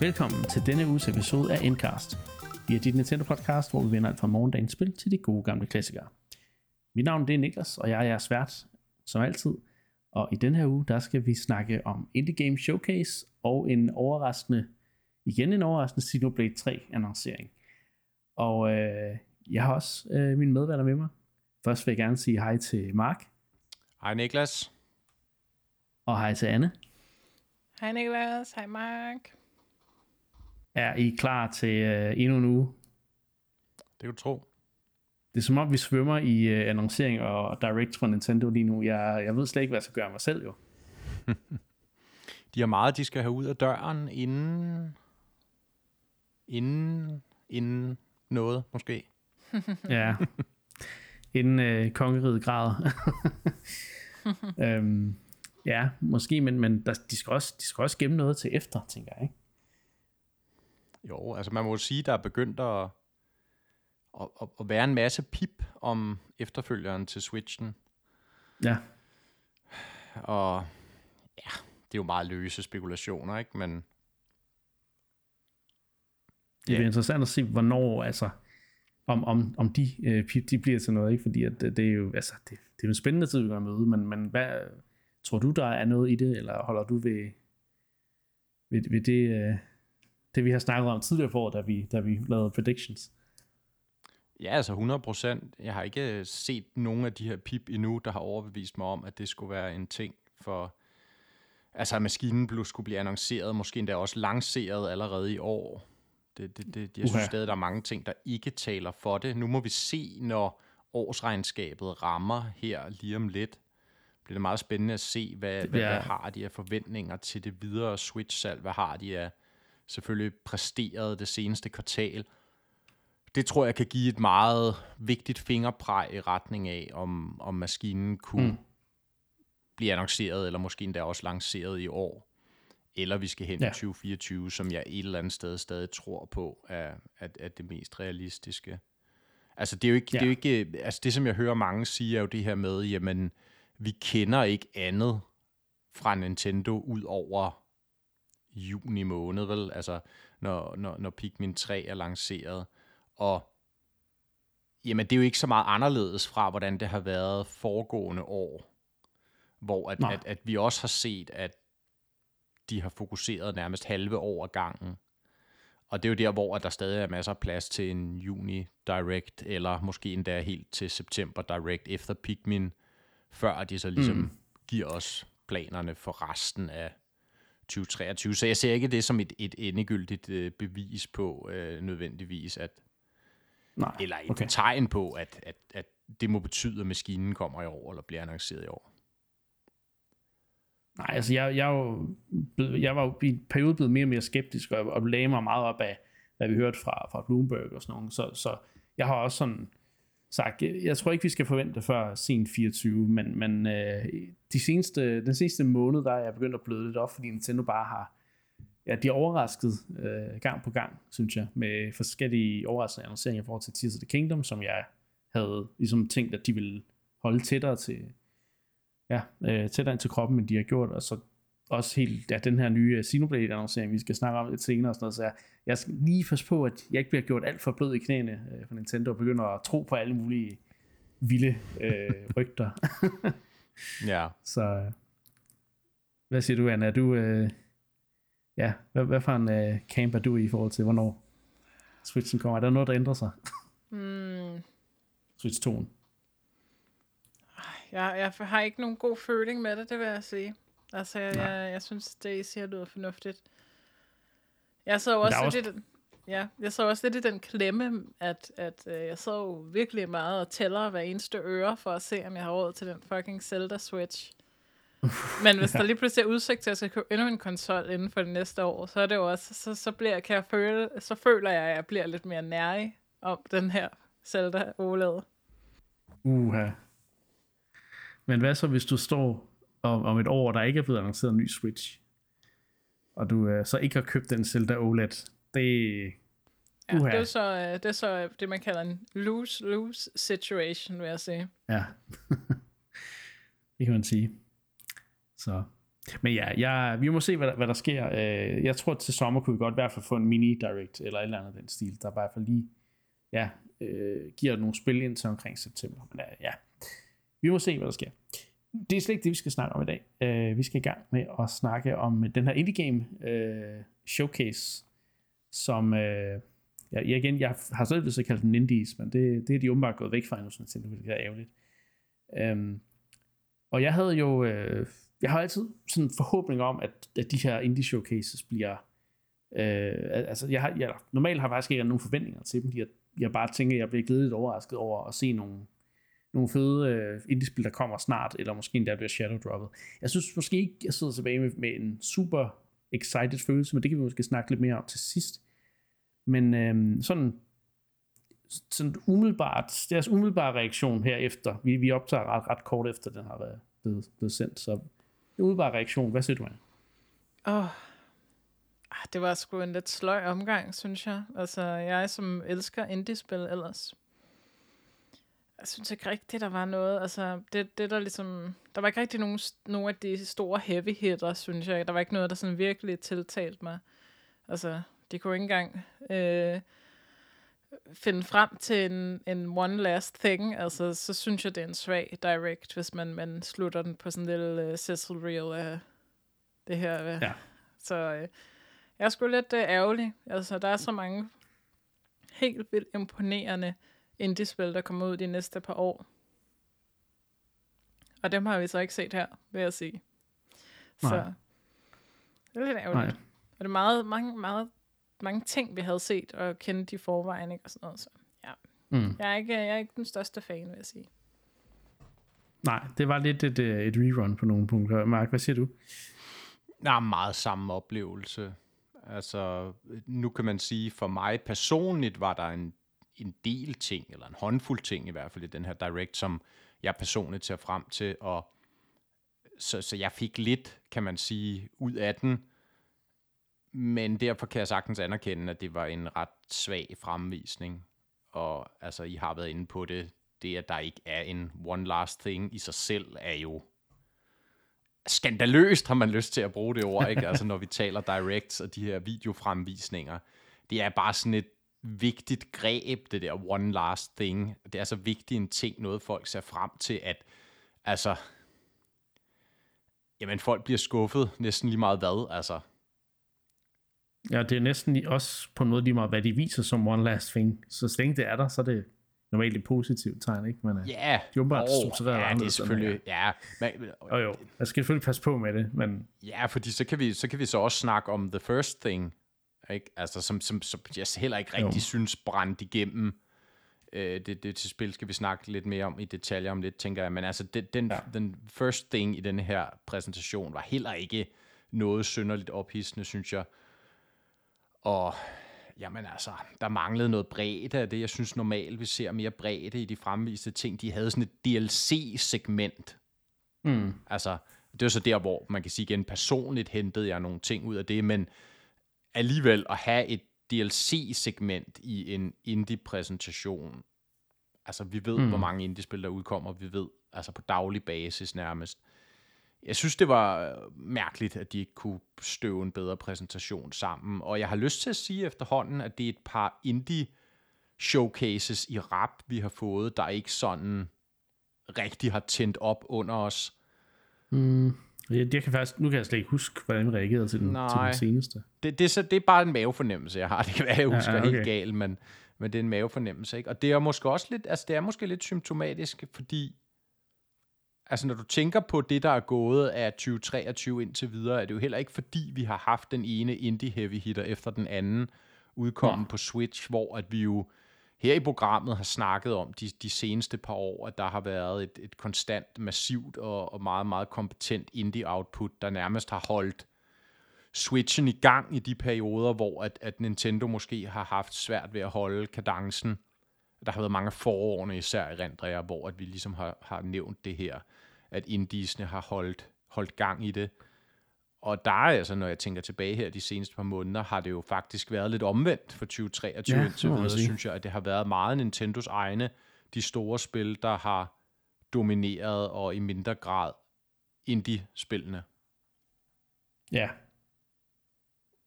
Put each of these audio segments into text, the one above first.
Velkommen til denne uges episode af Endcast. Vi er dit Nintendo podcast, hvor vi vender alt fra morgendagens spil til de gode gamle klassikere. Mit navn det er Niklas, og jeg er jeres vært, som altid. Og i denne her uge, der skal vi snakke om Indie Game Showcase og en overraskende, igen en overraskende Xenoblade 3 annoncering. Og øh, jeg har også øh, mine medværter med mig. Først vil jeg gerne sige hej til Mark. Hej Niklas. Og hej til Anne. Hej Niklas, hej Mark. Er I klar til øh, endnu en uge? Det kan du tro. Det er som om, vi svømmer i øh, annoncering og direct fra Nintendo lige nu. Jeg, jeg ved slet ikke, hvad jeg skal gøre mig selv jo. de har meget, de skal have ud af døren inden, inden, inden noget måske. ja, inden øh, kongeriget græder. øhm, ja, måske, men, men der, de, skal også, de skal også gemme noget til efter, tænker jeg, ikke? Jo, altså man må jo sige, der er begyndt at, at, at, at være en masse pip om efterfølgeren til Switchen. Ja. Og ja, det er jo meget løse spekulationer, ikke? Men det bliver yeah. interessant at se, hvornår, altså, om, om, om de øh, de bliver til noget, ikke? Fordi at det, det er jo, altså, det, det er jo en spændende tid, vi kan møde, men, men hvad, tror du, der er noget i det, eller holder du ved, ved, ved det, øh, det, vi har snakket om tidligere for, da vi, da vi lavede predictions. Ja, altså 100 procent. Jeg har ikke set nogen af de her pip endnu, der har overbevist mig om, at det skulle være en ting for... Altså, at maskinen blev, skulle blive annonceret, måske endda også lanceret allerede i år. Det, det, det, jeg synes stadig, der er mange ting, der ikke taler for det. Nu må vi se, når årsregnskabet rammer her lige om lidt. Bliver det meget spændende at se, hvad, hvad, hvad har de af forventninger til det videre Switch-salg? Hvad har de af selvfølgelig præsteret det seneste kvartal. Det tror jeg kan give et meget vigtigt fingerpræg i retning af, om, om maskinen kunne mm. blive annonceret, eller måske endda også lanceret i år. Eller vi skal hen ja. i 2024, som jeg et eller andet sted stadig tror på, er, er, er det mest realistiske. Altså det er jo ikke, ja. det er jo ikke, altså det som jeg hører mange sige, er jo det her med, jamen vi kender ikke andet fra Nintendo ud over juni måned, vel? Altså, når, når, når Pikmin 3 er lanceret. Og jamen, det er jo ikke så meget anderledes fra, hvordan det har været foregående år, hvor at, at, at vi også har set, at de har fokuseret nærmest halve år gangen. Og det er jo der, hvor at der stadig er masser af plads til en juni Direct, eller måske endda helt til september Direct efter Pikmin, før de så ligesom mm. giver os planerne for resten af 2023. Så jeg ser ikke det som et, et endegyldigt øh, bevis på øh, nødvendigvis, at Nej, eller et okay. tegn på, at, at, at det må betyde, at maskinen kommer i år, eller bliver annonceret i år. Nej, altså jeg, jeg, blevet, jeg var jo i en periode blevet mere og mere skeptisk, og, og lagde mig meget op af, hvad vi hørte fra, fra Bloomberg og sådan noget. Så, så jeg har også sådan sagt, jeg tror ikke, vi skal forvente før sen 24, men, men øh, de seneste, den seneste måned, der er jeg begyndt at bløde lidt op, fordi Nintendo bare har, ja, de er overrasket øh, gang på gang, synes jeg, med forskellige overraskende annonceringer i forhold til Tears of the Kingdom, som jeg havde ligesom tænkt, at de ville holde tættere til, ja, øh, tættere ind til kroppen, end de har gjort, og så også helt, ja, den her nye Xenoblade annoncering, vi skal snakke om lidt senere og sådan noget, så jeg, jeg skal lige passe på, at jeg ikke bliver gjort alt for blød i knæene øh, for Nintendo, og begynder at tro på alle mulige vilde øh, rygter. ja. Så hvad siger du, Anna? Er du, øh, ja, hvad, hvad for en øh, camp er du i, forhold til, hvornår Switchen kommer? Er der noget, der ændrer sig? mm. Switch 2. Jeg, jeg har ikke nogen god føling med det, det vil jeg sige. Altså, jeg, jeg, jeg synes, det siger lyder fornuftigt. Jeg så også, også... Lidt, ja, jeg så også lidt i den klemme, at, at øh, jeg så jo virkelig meget og tæller hver eneste øre, for at se, om jeg har råd til den fucking Zelda Switch. Men hvis der lige pludselig er udsigt til, at jeg skal købe endnu en konsol inden for det næste år, så er det jo også, så, så, bliver, kan jeg føle, så føler jeg, at jeg bliver lidt mere nærig om den her Zelda OLED. Uha. Men hvad så, hvis du står om, om et år, der ikke er blevet annonceret en ny Switch, og du øh, så ikke har købt den Zelda OLED, det... Ja, det er, så, øh, det er så det, man kalder en lose-lose situation, vil jeg sige. Ja, det kan man sige. Så, Men ja, jeg, vi må se, hvad der, hvad der sker. Øh, jeg tror, til sommer kunne vi godt i hvert fald få en mini-direct, eller et eller andet den stil, der i hvert fald lige ja, øh, giver nogle spil ind til omkring september. Men øh, ja, vi må se, hvad der sker. Det er slet ikke det, vi skal snakke om i dag. Øh, vi skal i gang med at snakke om den her indie game øh, showcase, som øh, ja, igen, jeg har selv lyst til at kalde den indies, men det, det er de åbenbart gået væk fra nu, sådan det er ærgerligt. Øhm, og jeg havde jo, øh, jeg har altid sådan en forhåbning om, at, at de her indie showcases bliver, øh, altså jeg har, jeg, normalt har jeg faktisk ikke nogen forventninger til dem, jeg, jeg bare tænker, at jeg bliver glædeligt overrasket over at se nogle, nogle fede øh, indie-spil, der kommer snart, eller måske endda bliver shadow droppet. Jeg synes måske ikke, jeg sidder tilbage med, med en super excited følelse, men det kan vi måske snakke lidt mere om til sidst. Men øh, sådan, sådan umiddelbart, deres altså umiddelbare reaktion herefter, vi, vi optager ret, ret kort efter, den har været blevet, blevet sendt, så umiddelbare reaktion, hvad siger du, Anna? Åh, oh. det var sgu en lidt sløj omgang, synes jeg. Altså, jeg som elsker indie-spil ellers, jeg synes ikke rigtigt, der var noget, altså, det, det der ligesom, der var ikke rigtig nogen, nogen af de store heavy hitter, synes jeg. Der var ikke noget, der sådan virkelig tiltalte mig. Altså, de kunne ikke engang øh, finde frem til en, en one last thing. Altså, så synes jeg, det er en svag direct, hvis man, man slutter den på sådan en lille uh, sizzle reel af det her. Uh. Ja. Så uh, jeg er sgu lidt uh, ærgerlig. Altså, der er så mange helt vildt imponerende indie-spil, der kommer ud de næste par år. Og dem har vi så ikke set her, vil jeg sige. Så Nej. det er lidt ærgerligt. Nej. Og det er meget, mange, meget mange ting, vi havde set og kendt i forvejen, ikke? og sådan noget. Så, ja. Mm. Jeg, er ikke, jeg er ikke den største fan, vil jeg sige. Nej, det var lidt et, øh, et rerun på nogle punkter. Mark, hvad siger du? Nej, meget samme oplevelse. Altså, nu kan man sige, for mig personligt var der en, en del ting, eller en håndfuld ting i hvert fald i den her Direct, som jeg personligt ser frem til, og så, så jeg fik lidt, kan man sige, ud af den, men derfor kan jeg sagtens anerkende, at det var en ret svag fremvisning. Og altså, I har været inde på det. Det, at der ikke er en one last thing i sig selv, er jo skandaløst, har man lyst til at bruge det ord, ikke? Altså, når vi taler directs og de her videofremvisninger. Det er bare sådan et vigtigt greb, det der one last thing. Det er så vigtig en ting, noget folk ser frem til, at altså, jamen folk bliver skuffet næsten lige meget hvad, altså. Ja, det er næsten også på måde lige meget, hvad de viser som one last thing. Så så længe det er der, så er det normalt et positivt tegn, ikke? Men, øh, ja, yeah. de er bare oh, ja, det er selvfølgelig, ja. Men, og jo, jeg skal selvfølgelig passe på med det, men... Ja, fordi så kan vi så, kan vi så også snakke om the first thing, ikke? Altså, som, som, som jeg heller ikke rigtig jo. synes brændt igennem. Øh, det, det til spil skal vi snakke lidt mere om i detaljer om lidt, tænker jeg. Men altså, det, den, ja. den first thing i den her præsentation var heller ikke noget synderligt ophidsende, synes jeg. Og jamen altså, der manglede noget bredde af det. Jeg synes normalt, vi ser mere bredde i de fremviste ting. De havde sådan et DLC-segment. Mm. Altså, det er så der, hvor man kan sige igen, personligt hentede jeg nogle ting ud af det, men alligevel at have et DLC-segment i en indie-præsentation. Altså, vi ved, mm. hvor mange indie-spil, der udkommer. Vi ved, altså på daglig basis nærmest jeg synes, det var øh, mærkeligt, at de ikke kunne støve en bedre præsentation sammen. Og jeg har lyst til at sige efterhånden, at det er et par indie showcases i rap, vi har fået, der ikke sådan rigtig har tændt op under os. Mm. Jeg, jeg kan faktisk, nu kan jeg slet ikke huske, hvordan vi reagerede til den, til den seneste. Det, det, er så, det er bare en mavefornemmelse, jeg har. Det kan være, jeg husker ja, okay. helt galt, men, men det er en mavefornemmelse. Ikke? Og det er måske også lidt, altså det er måske lidt symptomatisk, fordi Altså når du tænker på det, der er gået af 2023 indtil videre, er det jo heller ikke fordi, vi har haft den ene indie heavy hitter efter den anden udkommen ja. på Switch, hvor at vi jo her i programmet har snakket om de, de seneste par år, at der har været et, et konstant, massivt og, og meget, meget kompetent indie-output, der nærmest har holdt Switchen i gang i de perioder, hvor at, at Nintendo måske har haft svært ved at holde kadencen. Der har været mange forårene, især i Rendrea, hvor at vi ligesom har, har nævnt det her at indiesne har holdt, holdt gang i det. Og der er altså, når jeg tænker tilbage her de seneste par måneder, har det jo faktisk været lidt omvendt for 2023 ja, indtil videre, synes jeg, at det har været meget Nintendos egne, de store spil, der har domineret, og i mindre grad indie-spillene. Ja.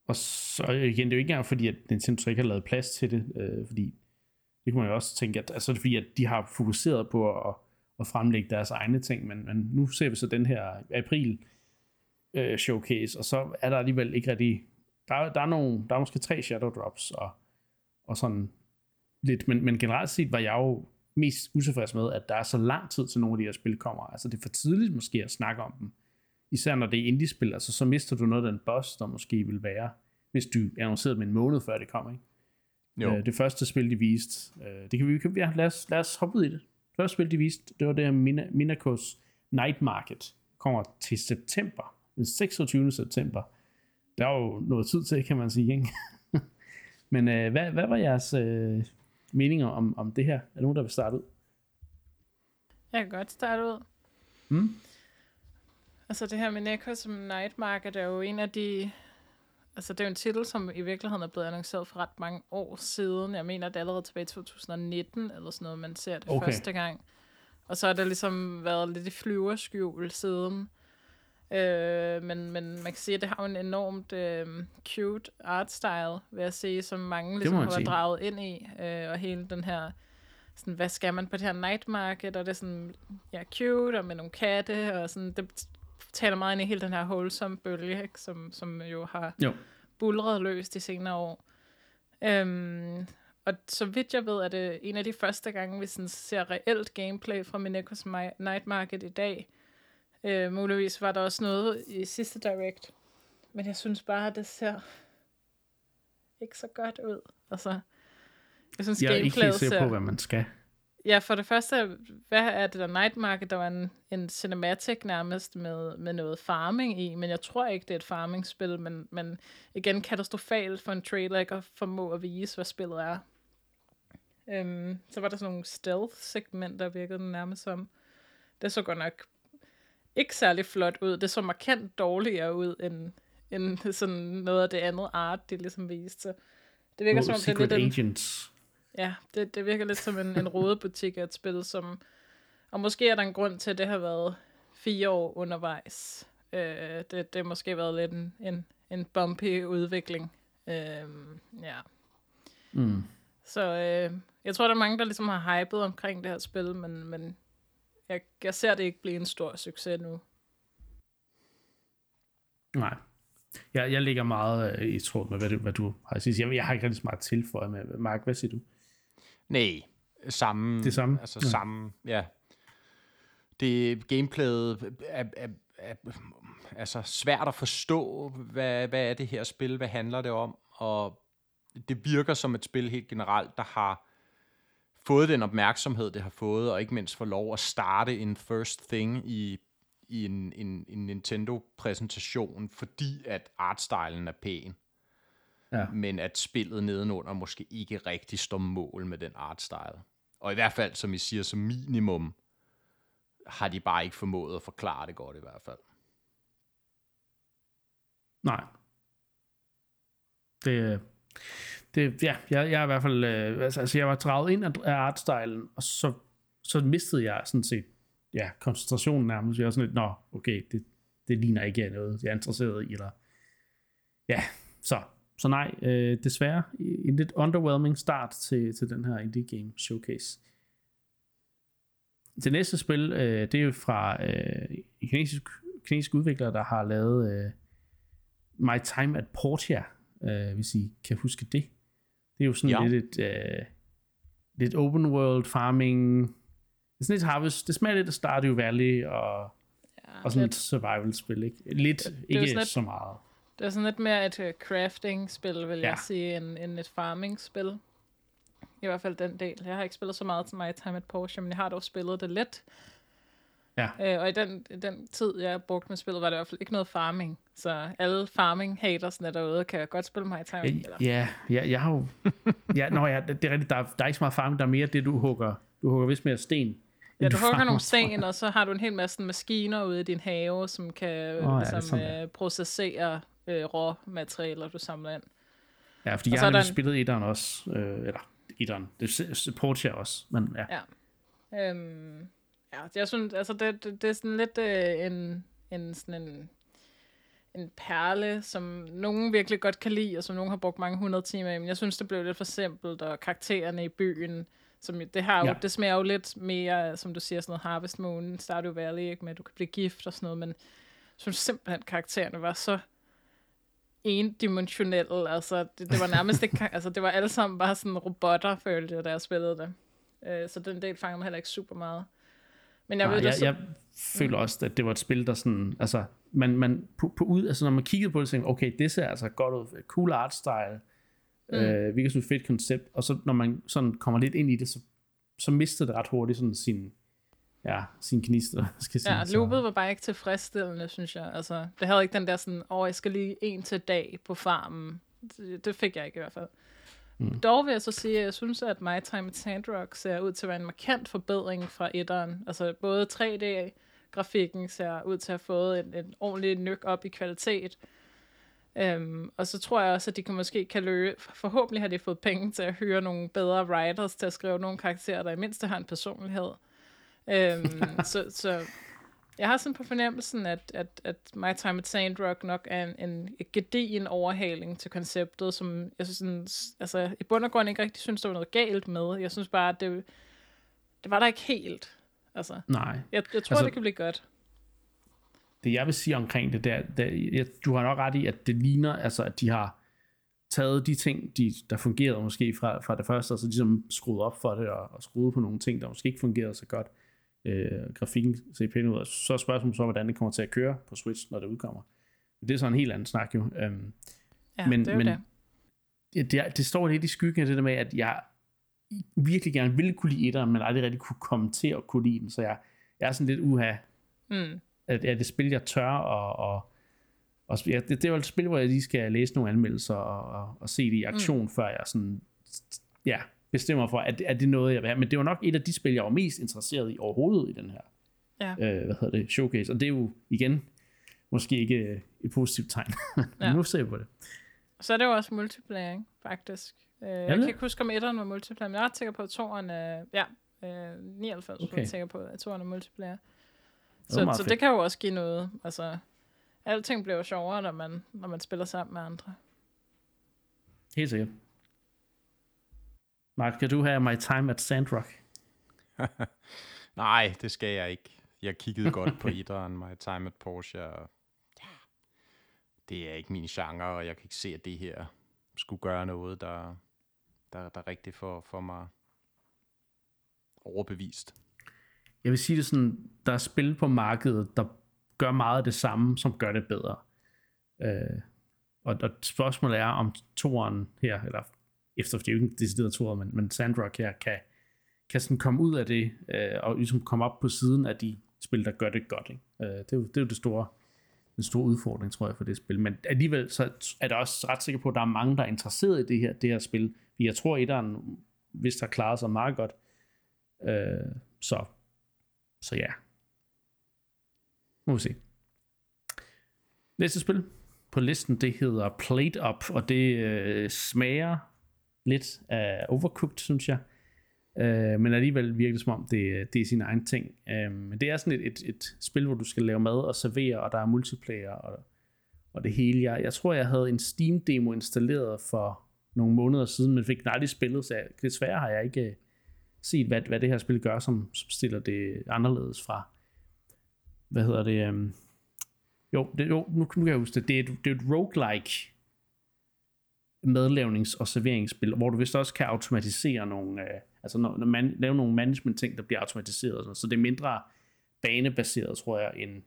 Og så igen, det er jo ikke engang fordi, at Nintendo så ikke har lavet plads til det, øh, fordi det kunne man jo også tænke, at altså, fordi, at de har fokuseret på at, at fremlægge deres egne ting, men, men nu ser vi så den her april øh, showcase, og så er der alligevel ikke rigtig, der, der, er nogle, der er måske tre shadow drops, og, og sådan lidt, men, men generelt set var jeg jo mest utilfreds med, at der er så lang tid til nogle af de her spil kommer. Altså det er for tidligt måske at snakke om dem. Især når det er indie-spil, altså så mister du noget af den boss, der måske vil være, hvis du annoncerede med en måned før det kommer, ikke? Jo. Øh, det første spil, de viste, øh, det kan vi, ja, lad os, lad os hoppe ud i det. Det første spil, de viste, det var det her Minakos Night Market. Kommer til september, den 26. september. Der er jo noget tid til, kan man sige, ikke? Men øh, hvad, hvad var jeres øh, meninger om, om det her? Er der nogen, der vil starte ud? Jeg kan godt starte ud. Mm? Altså det her med Neko som Night Market er jo en af de... Altså det er jo en titel, som i virkeligheden er blevet annonceret for ret mange år siden. Jeg mener, det er allerede tilbage i 2019, eller sådan noget, man ser det okay. første gang. Og så har der ligesom været lidt i flyverskjul siden. Øh, men, men man kan sige, at det har en enormt øh, cute art style, vil jeg sige, som mange ligesom har været draget ind i. Øh, og hele den her, sådan, hvad skal man på det her night market, og det er sådan, ja, cute, og med nogle katte, og sådan, det taler meget ind i hele den her wholesome bølge, ikke, som, som jo har jo. bulret løs de senere år. Øhm, og så vidt jeg ved, er det en af de første gange, vi sådan ser reelt gameplay fra Minekos Night Market i dag. Øh, muligvis var der også noget i sidste Direct. Men jeg synes bare, at det ser ikke så godt ud. Altså, jeg synes, jeg er ikke helt sikker på, hvad man skal. Ja, for det første, hvad er det der Night Market? Der var en, en cinematic nærmest med, med noget farming i, men jeg tror ikke, det er et farming-spil, men, men igen katastrofalt for en trailer ikke at formå at vise, hvad spillet er. Um, så var der sådan nogle stealth-segmenter, virkede nærmest som. Det så godt nok ikke særlig flot ud. Det så markant dårligere ud, end, end sådan noget af det andet art, de ligesom viste. det virker oh, som om det er lidt Agents. En, ja, det, det virker lidt som en, en rodebutik af et spil, som... Og måske er der en grund til, at det har været fire år undervejs. Øh, det, det har måske været lidt en, en, en bumpy udvikling. Øh, ja. Mm. Så øh, jeg tror, der er mange, der ligesom har hypet omkring det her spil, men, men jeg, jeg ser det ikke blive en stor succes nu. Nej. Jeg, jeg ligger meget øh, i tråd med, hvad du, hvad du har sagt. Jeg, jeg har ikke rigtig så meget tilføje med. Mark, hvad siger du? Nej, samme. Det samme? Altså ja. samme, ja. Det gameplayet er, er, er, er altså svært at forstå, hvad, hvad er det her spil, hvad handler det om, og det virker som et spil helt generelt, der har fået den opmærksomhed, det har fået, og ikke mindst få lov at starte en first thing i, i en, en, en Nintendo-præsentation, fordi at artstylen er pæn. Ja. Men at spillet nedenunder måske ikke rigtig står mål med den artstyle. Og i hvert fald, som I siger, som minimum, har de bare ikke formået at forklare det godt i hvert fald. Nej. Det, det, ja, jeg, jeg er i hvert fald, øh, altså, altså jeg var draget ind af, artstylen, og så, så mistede jeg sådan set, ja, koncentrationen nærmest. Jeg var sådan lidt, nå, okay, det, det ligner ikke noget, jeg er interesseret i, eller, ja, så, så nej, øh, desværre, en lidt underwhelming start til, til den her Indie Game Showcase. Det næste spil, øh, det er jo fra øh, kinesisk, kinesisk udviklere, der har lavet øh, My Time at Portia, øh, hvis I kan huske det. Det er jo sådan ja. lidt et, uh, lidt open world farming. Det er sådan lidt harvest. Det smager lidt af Stardew Valley og, ja, og sådan lidt. et survival spil. Ikke? Lidt, det, ikke det lidt, så meget. Det er sådan lidt mere et uh, crafting-spil, vil ja. jeg sige, end, end et farming-spil. I hvert fald den del. Jeg har ikke spillet så meget til mig Time at Porsche, men jeg har dog spillet det lidt. Ja. Øh, og i den, den tid, jeg brugte med spillet, var det i hvert fald ikke noget farming. Så alle farming hatersne derude kan godt spille mig i time. Eller? Ja, ja, jeg har jo... ja, nå, ja, det, er rigtigt. Der, der er ikke så meget farming, der er mere det, du hugger. Du hugger vist mere sten. Ja, du, du hugger nogle sten, og så har du en hel masse maskiner ude i din have, som kan oh, ja, som, øh, processere øh, råmaterialer, du samler ind. Ja, fordi og jeg har nemlig spillet etteren også. Øh, eller etteren. Det supporter jeg også, men ja. ja. Øhm, Ja, jeg synes, altså det, det, det er sådan lidt øh, en, en, sådan en, en perle, som nogen virkelig godt kan lide, og som nogen har brugt mange hundrede timer i, men jeg synes, det blev lidt for simpelt, og karaktererne i byen, som det har jo, ja. det smager jo lidt mere, som du siger, sådan noget Harvest Moon, Stardew Valley, ikke, med at du kan blive gift og sådan noget, men jeg synes simpelthen, at karaktererne var så endimensionelle, altså det, det var nærmest ikke, altså det var alle sammen bare sådan robotter, følte jeg, da jeg spillede det. Øh, så den del fanger mig heller ikke super meget. Men jeg, Nej, ved, jeg, så... jeg føler også, at det var et spil, der sådan, altså, man, man på, på ud, altså når man kiggede på det, tænkte okay, det ser altså godt ud, cool art style, mm. øh, virkelig sådan et fedt koncept, og så når man sådan kommer lidt ind i det, så, så mister det ret hurtigt sådan sin, ja, sin knister, skal jeg sige. Ja, loopet var bare ikke tilfredsstillende, synes jeg. Altså, det havde ikke den der sådan, åh, oh, jeg skal lige en til dag på farmen. Det, det fik jeg ikke i hvert fald. Mm. Dog vil jeg så sige, at jeg synes, at My Time at Sandrock ser ud til at være en markant forbedring fra etteren. Altså både 3D-grafikken ser ud til at have fået en, en ordentlig nyk op i kvalitet. Um, og så tror jeg også, at de kan måske kan løbe, forhåbentlig har de fået penge til at hyre nogle bedre writers til at skrive nogle karakterer, der i mindste har en personlighed. Um, så, så jeg har sådan på fornemmelsen, at, at, at My Time at Sandrock nok er en, en gedigen overhaling til konceptet, som jeg synes, sådan, altså, i bund og grund ikke rigtig synes, der var noget galt med. Jeg synes bare, at det, det var der ikke helt. Altså, Nej. Jeg, jeg tror, altså, det kan blive godt. Det jeg vil sige omkring det der, der jeg, du har nok ret i, at det ligner, altså, at de har taget de ting, de, der fungerede måske fra, fra det første, og så ligesom skruet op for det, og, og skruet på nogle ting, der måske ikke fungerede så godt øh, grafikken ser pænt ud, så er spørgsmålet så, hvordan det kommer til at køre på Switch, når det udkommer. Det er så en helt anden snak jo. Um, ja, men, det er men, det. Det, det, det står lidt i skyggen af det der med, at jeg virkelig gerne ville kunne lide etteren, men aldrig rigtig kunne komme til at kunne lide den, så jeg, jeg er sådan lidt uha, mm. at, at det spil, jeg tør, og, og, og ja, det, det er jo et spil, hvor jeg lige skal læse nogle anmeldelser og, og, og se det i aktion, mm. før jeg sådan, ja, bestemmer for, at, at det er noget, jeg vil have. Men det var nok et af de spil, jeg var mest interesseret i overhovedet i den her ja. øh, hvad hedder det, showcase. Og det er jo igen måske ikke øh, et positivt tegn. ja. nu ser vi på det. Så er det jo også multiplayer, ikke? faktisk. Øh, jeg kan ikke huske, om etteren var multiplayer, men jeg er ret sikker på, at toeren er... Ja, øh, 99 okay. er sikker på, at toeren er multiplayer. Så, det så det kan jo også give noget. Altså, alting bliver jo sjovere, når man, når man spiller sammen med andre. Helt sikkert. Mark, kan du have My Time at Sandrock? Nej, det skal jeg ikke. Jeg kiggede godt på etteren, My Time at Porsche. Og ja, det er ikke min genre, og jeg kan ikke se, at det her skulle gøre noget, der, der, der rigtig for, for mig overbevist. Jeg vil sige det sådan, der er spil på markedet, der gør meget af det samme, som gør det bedre. Øh, og, og spørgsmålet er, om toeren her, eller efter det er jo ikke en decideret tur, men, men Sandrock her kan, kan sådan komme ud af det, øh, og ligesom komme op på siden af de spil, der gør det godt. Ikke? Øh, det, er jo, det er jo det store, den store udfordring, tror jeg, for det spil. Men alligevel så er der også ret sikker på, at der er mange, der er interesseret i det her, det her spil. Jeg tror, at etteren, hvis der klarer sig meget godt. Øh, så, så ja. Må vi se. Næste spil på listen, det hedder Plate Up, og det øh, smager lidt uh, overcooked, synes jeg. Uh, men alligevel virker det som om, det, det er sin egen ting. Øh, men det er sådan et, et, et spil, hvor du skal lave mad og servere, og der er multiplayer og, og det hele. Jeg, jeg tror, jeg havde en Steam-demo installeret for nogle måneder siden, men fik den aldrig spillet, så jeg, desværre har jeg ikke øh, set, hvad, hvad det her spil gør, som, som stiller det anderledes fra, hvad hedder det, um, jo, det, jo nu, nu kan jeg huske det, det er, det er et roguelike madlavnings- og serveringsspil, hvor du vist også kan automatisere nogle, øh, altså når, når man lave nogle management ting, der bliver automatiseret, sådan, så det er mindre banebaseret, tror jeg, end,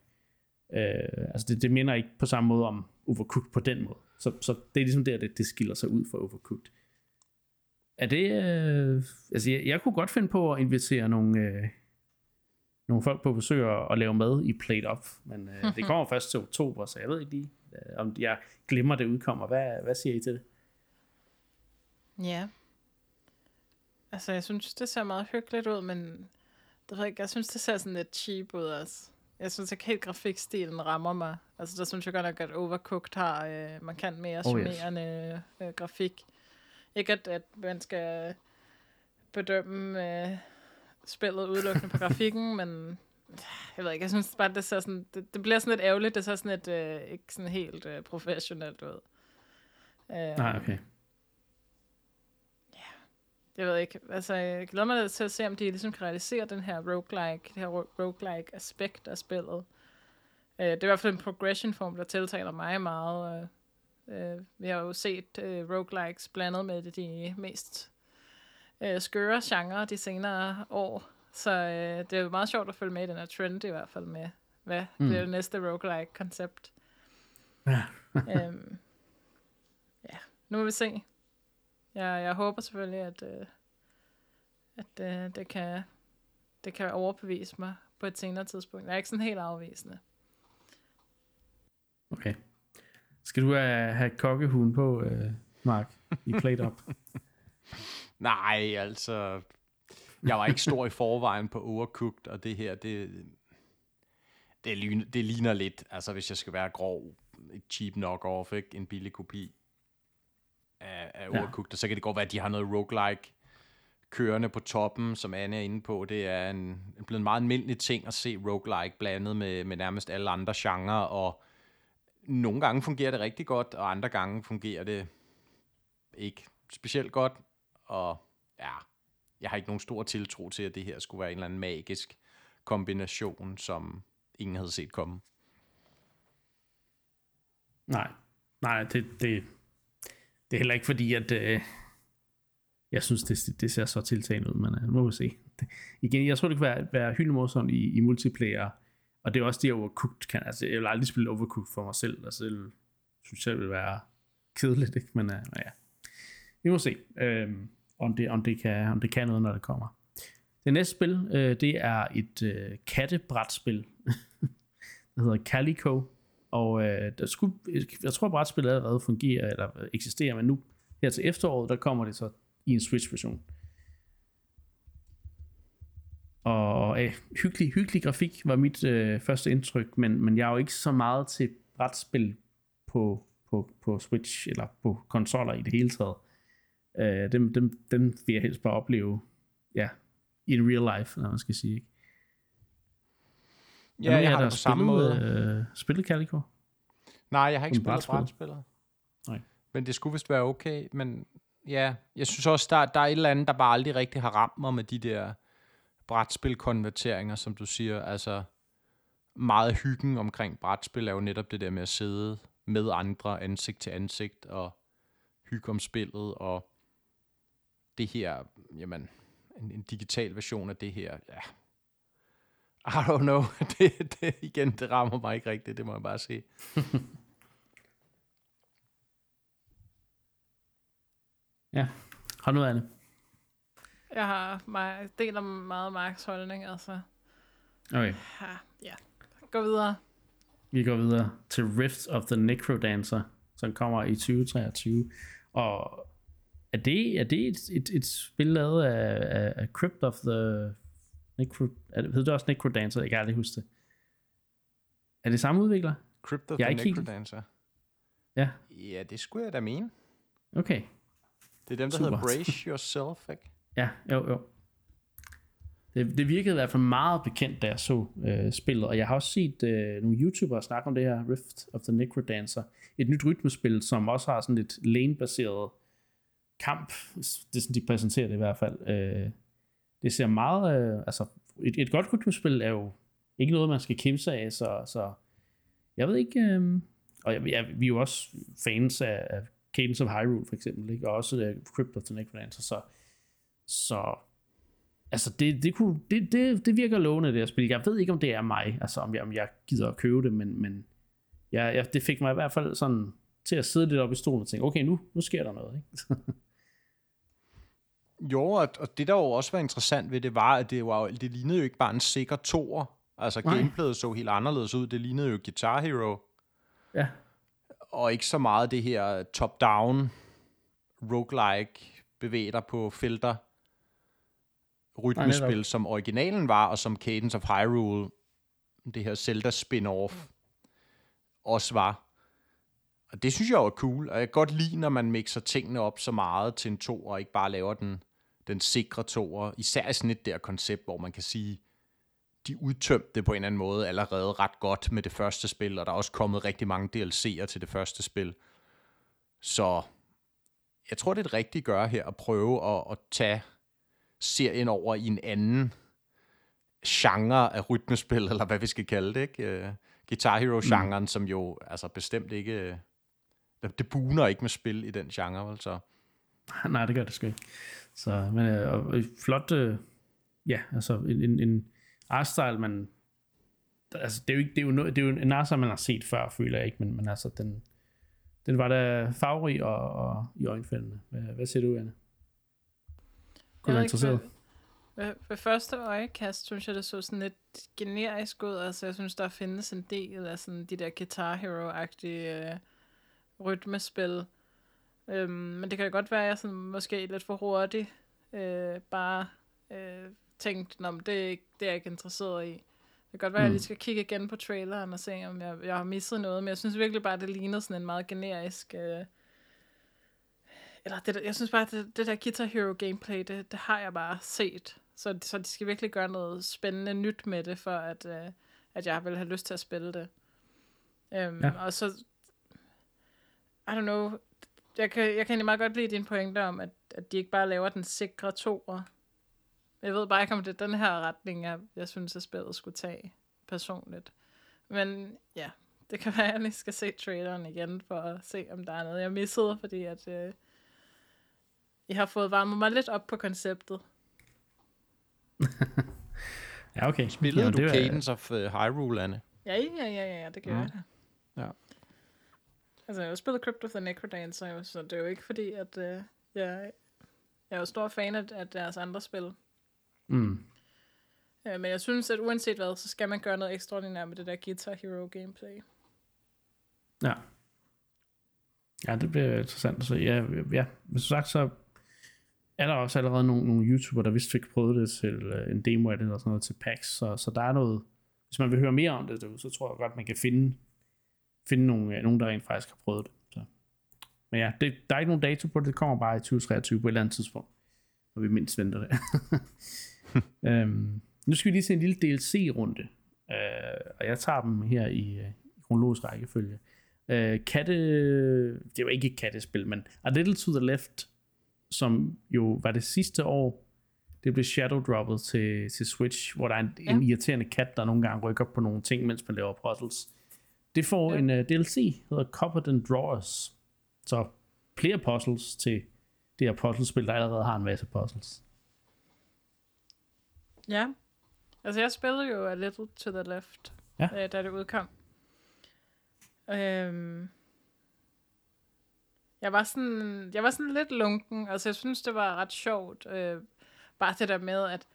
øh, altså det, det minder ikke på samme måde om Overcooked på den måde. Så, så det er ligesom der, det, det skiller sig ud fra Overcooked. Er det, øh, altså jeg, jeg kunne godt finde på at invitere nogle, øh, nogle folk på besøg og, og lave mad i Plate Up, men øh, det kommer først til oktober, så jeg ved ikke lige, øh, om jeg glemmer det udkommer. Hvad, hvad siger I til det? Ja. Altså, jeg synes, det ser meget hyggeligt ud, men det ved jeg, jeg synes, det ser sådan lidt cheap ud også. Jeg synes ikke helt grafikstilen rammer mig. Altså, der synes jeg godt nok, at Overcooked har øh, markant mere oh, charmerende yes. øh, grafik. Ikke at, at man skal bedømme øh, spillet udelukkende på grafikken, men, jeg ved ikke, jeg synes bare, det, ser sådan, det, det bliver sådan lidt ærgerligt, det ser sådan et, øh, ikke sådan helt øh, professionelt ud. Øh, Nej, okay. Jeg ved ikke, altså jeg glæder mig til at se, om de ligesom kan realisere den her roguelike, det her roguelike aspekt af spillet. Øh, det er i hvert fald en progression form, der tiltaler mig meget. Øh, vi har jo set øh, roguelikes blandet med de mest øh, skøre genre de senere år. Så øh, det er jo meget sjovt at følge med i den her trend i hvert fald med, hvad mm. bliver det næste roguelike-koncept. Ja. øhm, ja, nu må vi se. Jeg, jeg håber selvfølgelig, at, øh, at øh, det, kan, det kan overbevise mig på et senere tidspunkt. Jeg er ikke sådan helt afvisende. Okay. Skal du have, have kokkehuen på, øh, Mark, i Plate Up? Nej, altså, jeg var ikke stor i forvejen på Overcooked, og det her, det, det, ligner, det ligner lidt, altså hvis jeg skal være grov, et cheap knock-off, ikke? en billig kopi af, af Overcooked, ja. og så kan det godt være, at de har noget roguelike kørende på toppen, som Anne er inde på. Det er en, blevet en meget almindelig ting at se roguelike blandet med, med nærmest alle andre genrer, og nogle gange fungerer det rigtig godt, og andre gange fungerer det ikke specielt godt, og ja, jeg har ikke nogen stor tiltro til, at det her skulle være en eller anden magisk kombination, som ingen havde set komme. Nej, nej, det, det, det er heller ikke fordi, at øh, jeg synes, det, det ser så tiltagende ud, men øh, må vi se. Det, igen, jeg tror, det kan være, være hyldemorsomt i, i multiplayer, og det er også det, Overcooked kan. Altså, jeg vil aldrig spille Overcooked for mig selv, altså det synes jeg vil være kedeligt, ikke? Men, øh, ja. Vi må se. Øh, om det, om det, kan, om det kan noget, når det kommer. Det næste spil, øh, det er et øh, kattebrætspil, der hedder Calico, og øh, der skulle, jeg tror, brætspillet allerede fungerer, eller eksisterer, men nu her til efteråret, der kommer det så i en Switch-version. Og øh, hyggelig, hyggelig grafik var mit øh, første indtryk, men, men jeg er jo ikke så meget til brætspil på, på, på Switch, eller på konsoller i det hele taget. Øh, dem, dem, dem vil jeg helst bare opleve, ja, in real life, når man skal sige, ikke? Ja, jeg har det på samme måde. Øh, spillet Calico? Nej, jeg har ikke spillet brætspillet. Nej. Men det skulle vist være okay, men ja, jeg synes også, der, der er et eller andet, der bare aldrig rigtig har ramt mig med de der brætspilkonverteringer, som du siger. Altså, meget hyggen omkring brætspil er jo netop det der med at sidde med andre ansigt til ansigt og hygge om spillet og det her, jamen, en, en digital version af det her, ja, I don't know, det, det, igen, det rammer mig ikke rigtigt, det må jeg bare sige. ja, har noget andet? Jeg har mig, deler meget Marks holdning, altså. Okay. Ja, ja. Gå videre. Vi går videre til Rift of the Necrodancer, som kommer i 2023. Og er det, er det et, et, et spil lavet af, af, af Crypt of the... Necro, er det, hedder det også Necrodancer? Jeg kan aldrig huske det. Er det samme udvikler? Crypt of jeg the Necrodancer? Ja. Ja, det skulle jeg da mene. Okay. Det er dem, der Super. hedder Brace Yourself, ikke? Ja, jo, jo. Det, det virkede i hvert fald meget bekendt, da jeg så øh, spillet, og jeg har også set øh, nogle YouTubere snakke om det her Rift of the Necrodancer. Et nyt rytmespil, som også har sådan lidt lane-baseret kamp, det er sådan, de præsenterer det i hvert fald. Øh, det ser meget, øh, altså et, et godt kulturspil er jo ikke noget, man skal kæmpe sig af, så, så jeg ved ikke, øh, og jeg, jeg, vi er jo også fans af, af Cadence of Hyrule for eksempel, ikke? og også øh, uh, Crypt of the Necrodancer, så, så altså det, det, kunne, det, det, det virker lovende det her spil. Jeg ved ikke, om det er mig, altså om jeg, om jeg gider at købe det, men, men jeg, jeg, det fik mig i hvert fald sådan til at sidde lidt op i stolen og tænke, okay, nu, nu sker der noget. Ikke? jo, og, det der jo også var interessant ved det, var, at det, var, det lignede jo ikke bare en sikker toer. Altså Nej. gameplayet så helt anderledes ud. Det lignede jo Guitar Hero. Ja. Og ikke så meget det her top-down roguelike bevæger på felter rytmespil, som originalen var, og som Cadence of Hyrule, det her Zelda spin-off, også var. Og det synes jeg jo er cool, og jeg kan godt lide, når man mixer tingene op så meget til en to, og ikke bare laver den, den sikre toer, især i sådan et der koncept, hvor man kan sige, de udtømte det på en eller anden måde allerede ret godt med det første spil, og der er også kommet rigtig mange DLC'er til det første spil. Så jeg tror, det er det rigtige at gøre her, at prøve at, at tage serien over i en anden genre af rytmespil, eller hvad vi skal kalde det, ikke? Uh, Guitar Hero-genren, mm. som jo altså bestemt ikke... Uh, det buner ikke med spil i den genre, vel så... Nej, det gør det sgu ikke. Så, men uh, flot... Uh, ja, altså en, en, en artstyle, man... Altså, det er jo, ikke, det er jo, no, det er jo en artstyle, man har set før, føler jeg ikke, men, men altså, den, den var da farverig og, og i øjenfældende. Hvad, hvad siger du, Anne? Kunne du være interesseret? Ved, ved første øjekast synes jeg, det så sådan lidt generisk ud. Altså, jeg synes, der findes en del af sådan de der Guitar Hero-agtige øh, rytmespil. Øhm, men det kan godt være, at jeg sådan, måske lidt for hurtigt øh, bare øh, tænkte, at det, er det er jeg ikke interesseret i. Det kan godt være, mm. at jeg lige skal kigge igen på traileren og se, om jeg, jeg har misset noget. Men jeg synes virkelig bare, at det ligner sådan en meget generisk... Øh, eller det, jeg synes bare, at det, det der Guitar Hero gameplay, det, det har jeg bare set. Så, så de skal virkelig gøre noget spændende nyt med det, for at, uh, at jeg vil have lyst til at spille det. Um, ja. Og så, I don't know, jeg kan, jeg kan egentlig meget godt lide din pointe om, at, at de ikke bare laver den sikre toer. Jeg ved bare ikke, om det er den her retning, jeg, jeg synes, at spillet skulle tage personligt. Men ja, det kan være, at jeg lige skal se traileren igen, for at se, om der er noget, jeg missede, fordi at, øh, jeg har fået varmet mig lidt op på konceptet. ja, okay. Spillede ja, du det Cadence of uh, Hyrule, Anne? Ja, ja, ja, ja, det gør ja. jeg Ja. Altså, jeg har spillet Crypt of the Necrodancer, så det er jo ikke fordi, at uh, jeg, jeg er jo stor fan af, af deres andre spil. Mm. Uh, men jeg synes, at uanset hvad, så skal man gøre noget ekstraordinært med det der Guitar Hero gameplay. Ja. Ja, det bliver interessant at se. Ja, ja. Men som sagt, så er der også allerede nogle, nogle YouTubere, der vist fik prøvet det til uh, en demo af det, eller sådan noget til PAX, så, så der er noget, hvis man vil høre mere om det, så tror jeg godt, man kan finde, finde nogle, uh, nogen, der rent faktisk har prøvet det. Så. Men ja, det, der er ikke nogen dato på det, det kommer bare i 2023 på et eller andet tidspunkt, når vi mindst venter det. um, nu skal vi lige se en lille DLC-runde, uh, og jeg tager dem her i, uh, i kronologisk rækkefølge. Uh, katte, det var ikke et kattespil, men A Little to the Left som jo var det sidste år, det blev shadow droppet til, til Switch, hvor der er en, ja. en irriterende kat, der nogle gange rykker på nogle ting, mens man laver puzzles. Det får ja. en uh, øh, DLC, der hedder Covered and Drawers. Så flere puzzles til det her puzzlespil, der allerede har en masse puzzles. Ja. Altså jeg spillede jo A Little to the Left, ja. øh, da det udkom. Øhm, jeg var sådan, jeg var sådan lidt lunken. Altså, jeg synes, det var ret sjovt. Øh, bare det der med at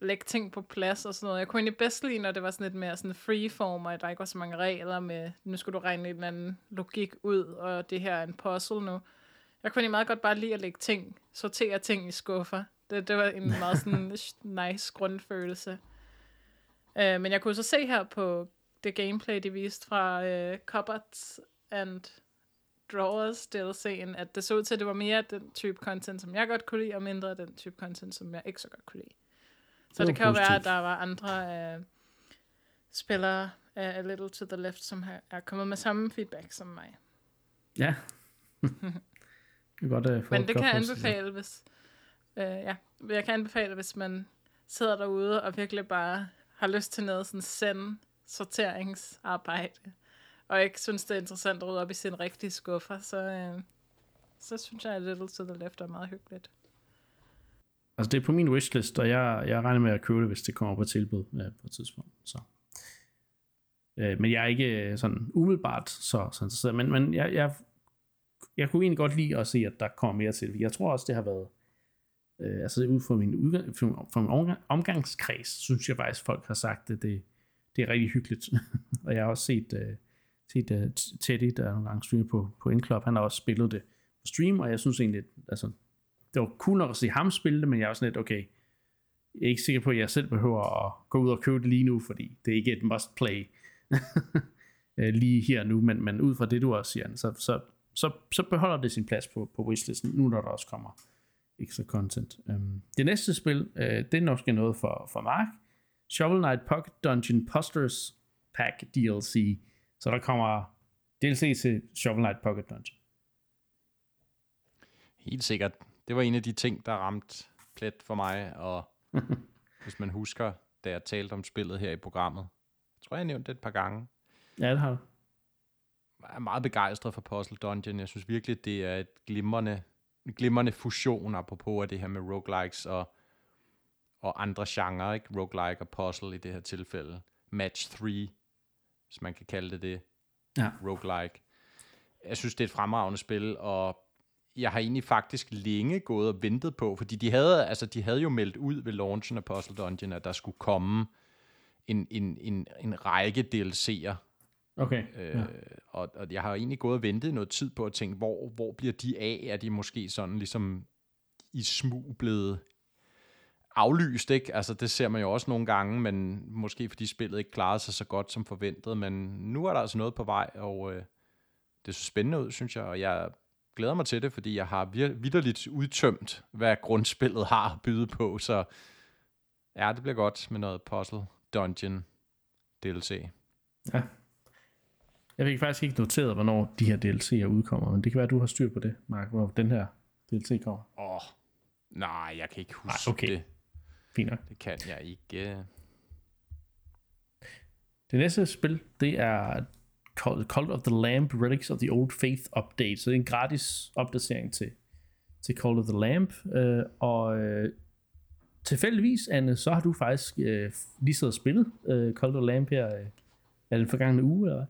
lægge ting på plads og sådan noget. Jeg kunne egentlig bedst lide, når det var sådan lidt mere sådan freeform, og der ikke var så mange regler med, nu skulle du regne en eller anden logik ud, og det her er en puzzle nu. Jeg kunne egentlig meget godt bare lide at lægge ting, sortere ting i skuffer. Det, det var en meget sådan nice grundfølelse. Uh, men jeg kunne så se her på det gameplay, de viste fra uh, Cupboards and Drawers DLC'en, at det så ud til, at det var mere den type content, som jeg godt kunne lide, og mindre den type content, som jeg ikke så godt kunne lide. Så det, det kan jo være, at der var andre uh, spillere af A Little to the Left, som har, er kommet med samme feedback som mig. Ja. det godt, uh, Men det kan jeg anbefale, hvis... Uh, ja, jeg kan anbefale, hvis man sidder derude og virkelig bare har lyst til noget sådan send sorteringsarbejde og ikke synes, det er interessant at rydde op i sin rigtige skuffer, så, øh, så synes jeg, at Little to the Left er meget hyggeligt. Altså, det er på min wishlist, og jeg, jeg regner med at købe det, hvis det kommer på tilbud øh, på et tidspunkt. Så. Øh, men jeg er ikke øh, sådan umiddelbart så, så interesseret, men, men jeg, jeg, jeg kunne egentlig godt lide at se, at der kommer mere til. Jeg tror også, det har været, øh, altså ud fra min, udgang, fra min omgangskreds, synes jeg faktisk, folk har sagt, at det, det er rigtig hyggeligt. og jeg har også set, øh, set uh, Teddy, der nogle gange streamer på, på Inclub, han har også spillet det på stream, og jeg synes egentlig, altså, det var cool nok at se ham spille det, men jeg er sådan lidt, okay, jeg er ikke sikker på, at jeg selv behøver at gå ud og købe det lige nu, fordi det er ikke et must play øh, lige her nu, men, men ud fra det, du også siger, så, så, så, så beholder det sin plads på, på wishlisten, nu når der også kommer ekstra content. Um, det næste spil, uh, det er nok noget for, for Mark, Shovel Knight Pocket Dungeon Posters Pack DLC. Så der kommer DLC til Shovel Knight Pocket Dungeon. Helt sikkert. Det var en af de ting, der ramte plet for mig, og hvis man husker, da jeg talte om spillet her i programmet. Jeg tror, jeg nævnte det et par gange. Ja, det har du. Jeg er meget begejstret for Puzzle Dungeon. Jeg synes virkelig, det er et glimrende, en glimrende fusion, apropos af det her med roguelikes og, og andre genrer, ikke? Roguelike og puzzle i det her tilfælde. Match 3, hvis man kan kalde det det. Ja. Roguelike. Jeg synes, det er et fremragende spil, og jeg har egentlig faktisk længe gået og ventet på, fordi de havde, altså, de havde jo meldt ud ved launchen af Puzzle Dungeon, at der skulle komme en, en, en, en række DLC'er. Okay. Øh, ja. og, og jeg har egentlig gået og ventet noget tid på at tænke, hvor, hvor bliver de af? Er de måske sådan ligesom i smug blevet aflyst, ikke? Altså, det ser man jo også nogle gange, men måske fordi spillet ikke klarede sig så godt som forventet, men nu er der altså noget på vej, og øh, det så spændende ud, synes jeg, og jeg glæder mig til det, fordi jeg har vidderligt udtømt, hvad grundspillet har at byde på, så ja, det bliver godt med noget Puzzle Dungeon DLC. Ja. Jeg fik faktisk ikke noteret, hvornår de her DLC'er udkommer, men det kan være, at du har styr på det, Mark, hvor den her DLC kommer. Åh, oh, nej, jeg kan ikke huske Nej, okay. det. Fint nok. Det kan jeg ikke. Det næste spil, det er Cult of the Lamb Relics of the Old Faith Update. Så det er en gratis opdatering til, til Cult of the Lamb. Øh, og øh, tilfældigvis, Anne, så har du faktisk øh, lige siddet og spillet øh, Cult of the Lamb her øh, er den forgangne uge, eller?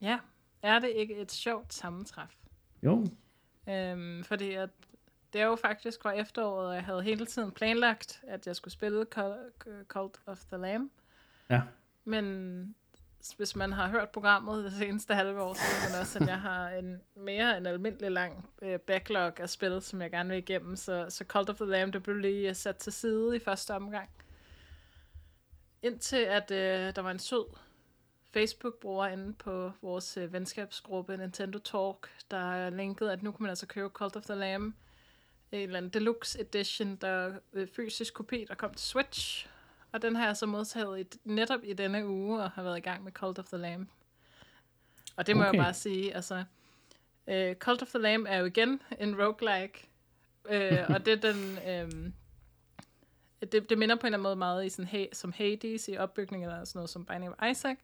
Ja, er det ikke et sjovt sammentræf? Jo. Øhm, fordi at det er jo faktisk fra efteråret, og jeg havde hele tiden planlagt, at jeg skulle spille Cul- Cult of the Lamb. Ja. Men hvis man har hørt programmet det seneste halve år, så ved man også, at jeg har en mere end almindelig lang øh, backlog af spil, som jeg gerne vil igennem. Så, så Cult of the Lamb, det blev lige øh, sat til side i første omgang. Indtil at øh, der var en sød Facebook-bruger inde på vores øh, venskabsgruppe Nintendo Talk, der linkede, at nu kan man altså købe Cult of the Lamb, en eller anden deluxe edition, der øh, fysisk kopi, der kom til Switch. Og den har jeg så modtaget i, netop i denne uge, og har været i gang med Cult of the Lamb. Og det må okay. jeg bare sige, altså, øh, Cult of the Lamb er jo igen en roguelike, øh, og det er den, øh, det, det minder på en eller anden måde meget i sådan, hey, som Hades i opbygningen, eller sådan noget som Binding of Isaac.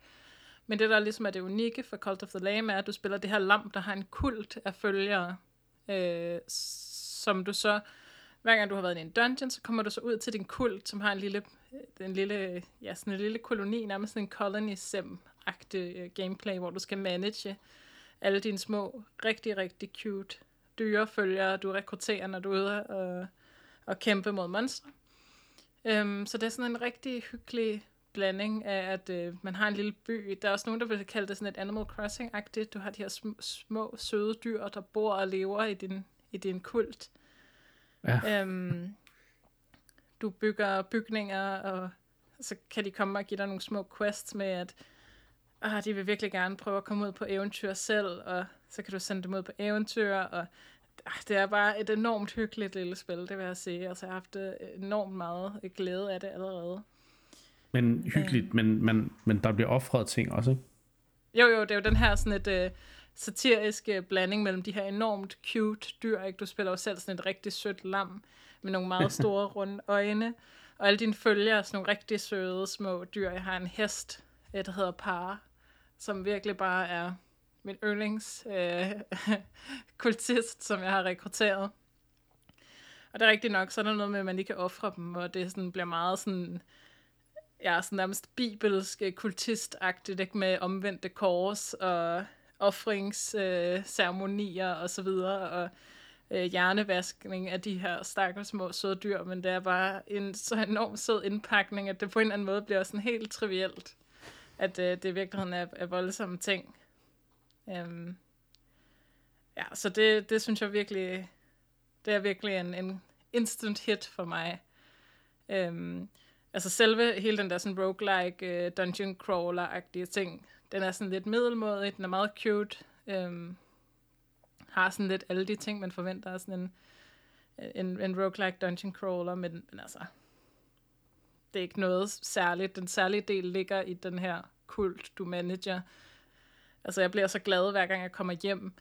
Men det, der ligesom er det unikke for Cult of the Lamb, er, at du spiller det her lamp, der har en kult af følgere, øh, som du så, hver gang du har været i en dungeon, så kommer du så ud til din kult, som har en lille, øh, en lille, ja, sådan en lille koloni, nærmest sådan en colony sim agtig øh, gameplay, hvor du skal manage alle dine små, rigtig, rigtig cute dyrefølgere, du rekrutterer, når du er ude og, og kæmpe mod monstre. Um, så det er sådan en rigtig hyggelig blanding af, at øh, man har en lille by. Der er også nogen, der vil kalde det sådan et Animal Crossing-agtigt. Du har de her sm- små søde dyr, der bor og lever i din, i din kult. Ja. Um, du bygger bygninger, og så kan de komme og give dig nogle små quests med, at ah, de vil virkelig gerne prøve at komme ud på eventyr selv, og så kan du sende dem ud på eventyr, og ah, det er bare et enormt hyggeligt lille spil, det vil jeg sige. Altså, jeg har haft øh, enormt meget glæde af det allerede. Men hyggeligt, øh. men, men, men der bliver offret ting også, ikke? Jo, jo, det er jo den her sådan et uh, satirisk blanding mellem de her enormt cute dyr, ikke? Du spiller jo selv sådan et rigtig sødt lam med nogle meget store runde øjne, og alle dine følgere er sådan nogle rigtig søde små dyr. Jeg har en hest, der hedder Par, som virkelig bare er min yndlings øh, kultist, som jeg har rekrutteret. Og det er rigtigt nok, så er der noget med, at man lige kan ofre dem, og det sådan bliver meget sådan ja, sådan nærmest bibelsk kultistagtigt, ikke? med omvendte kors og offringsceremonier øh, og så videre, og øh, hjernevaskning af de her stakkels små søde dyr, men det er bare en så enormt sød indpakning, at det på en eller anden måde bliver sådan helt trivielt, at øh, det i virkeligheden er, er voldsomme ting. Um, ja, så det, det synes jeg virkelig, det er virkelig en, en instant hit for mig. Um, altså selve hele den der sådan roguelike uh, dungeon crawler-agtige ting, den er sådan lidt middelmådig, den er meget cute, øhm, har sådan lidt alle de ting, man forventer af sådan en, en, en roguelike dungeon crawler, men, men altså, det er ikke noget særligt. Den særlige del ligger i den her kult, du manager. Altså, jeg bliver så glad, hver gang jeg kommer hjem.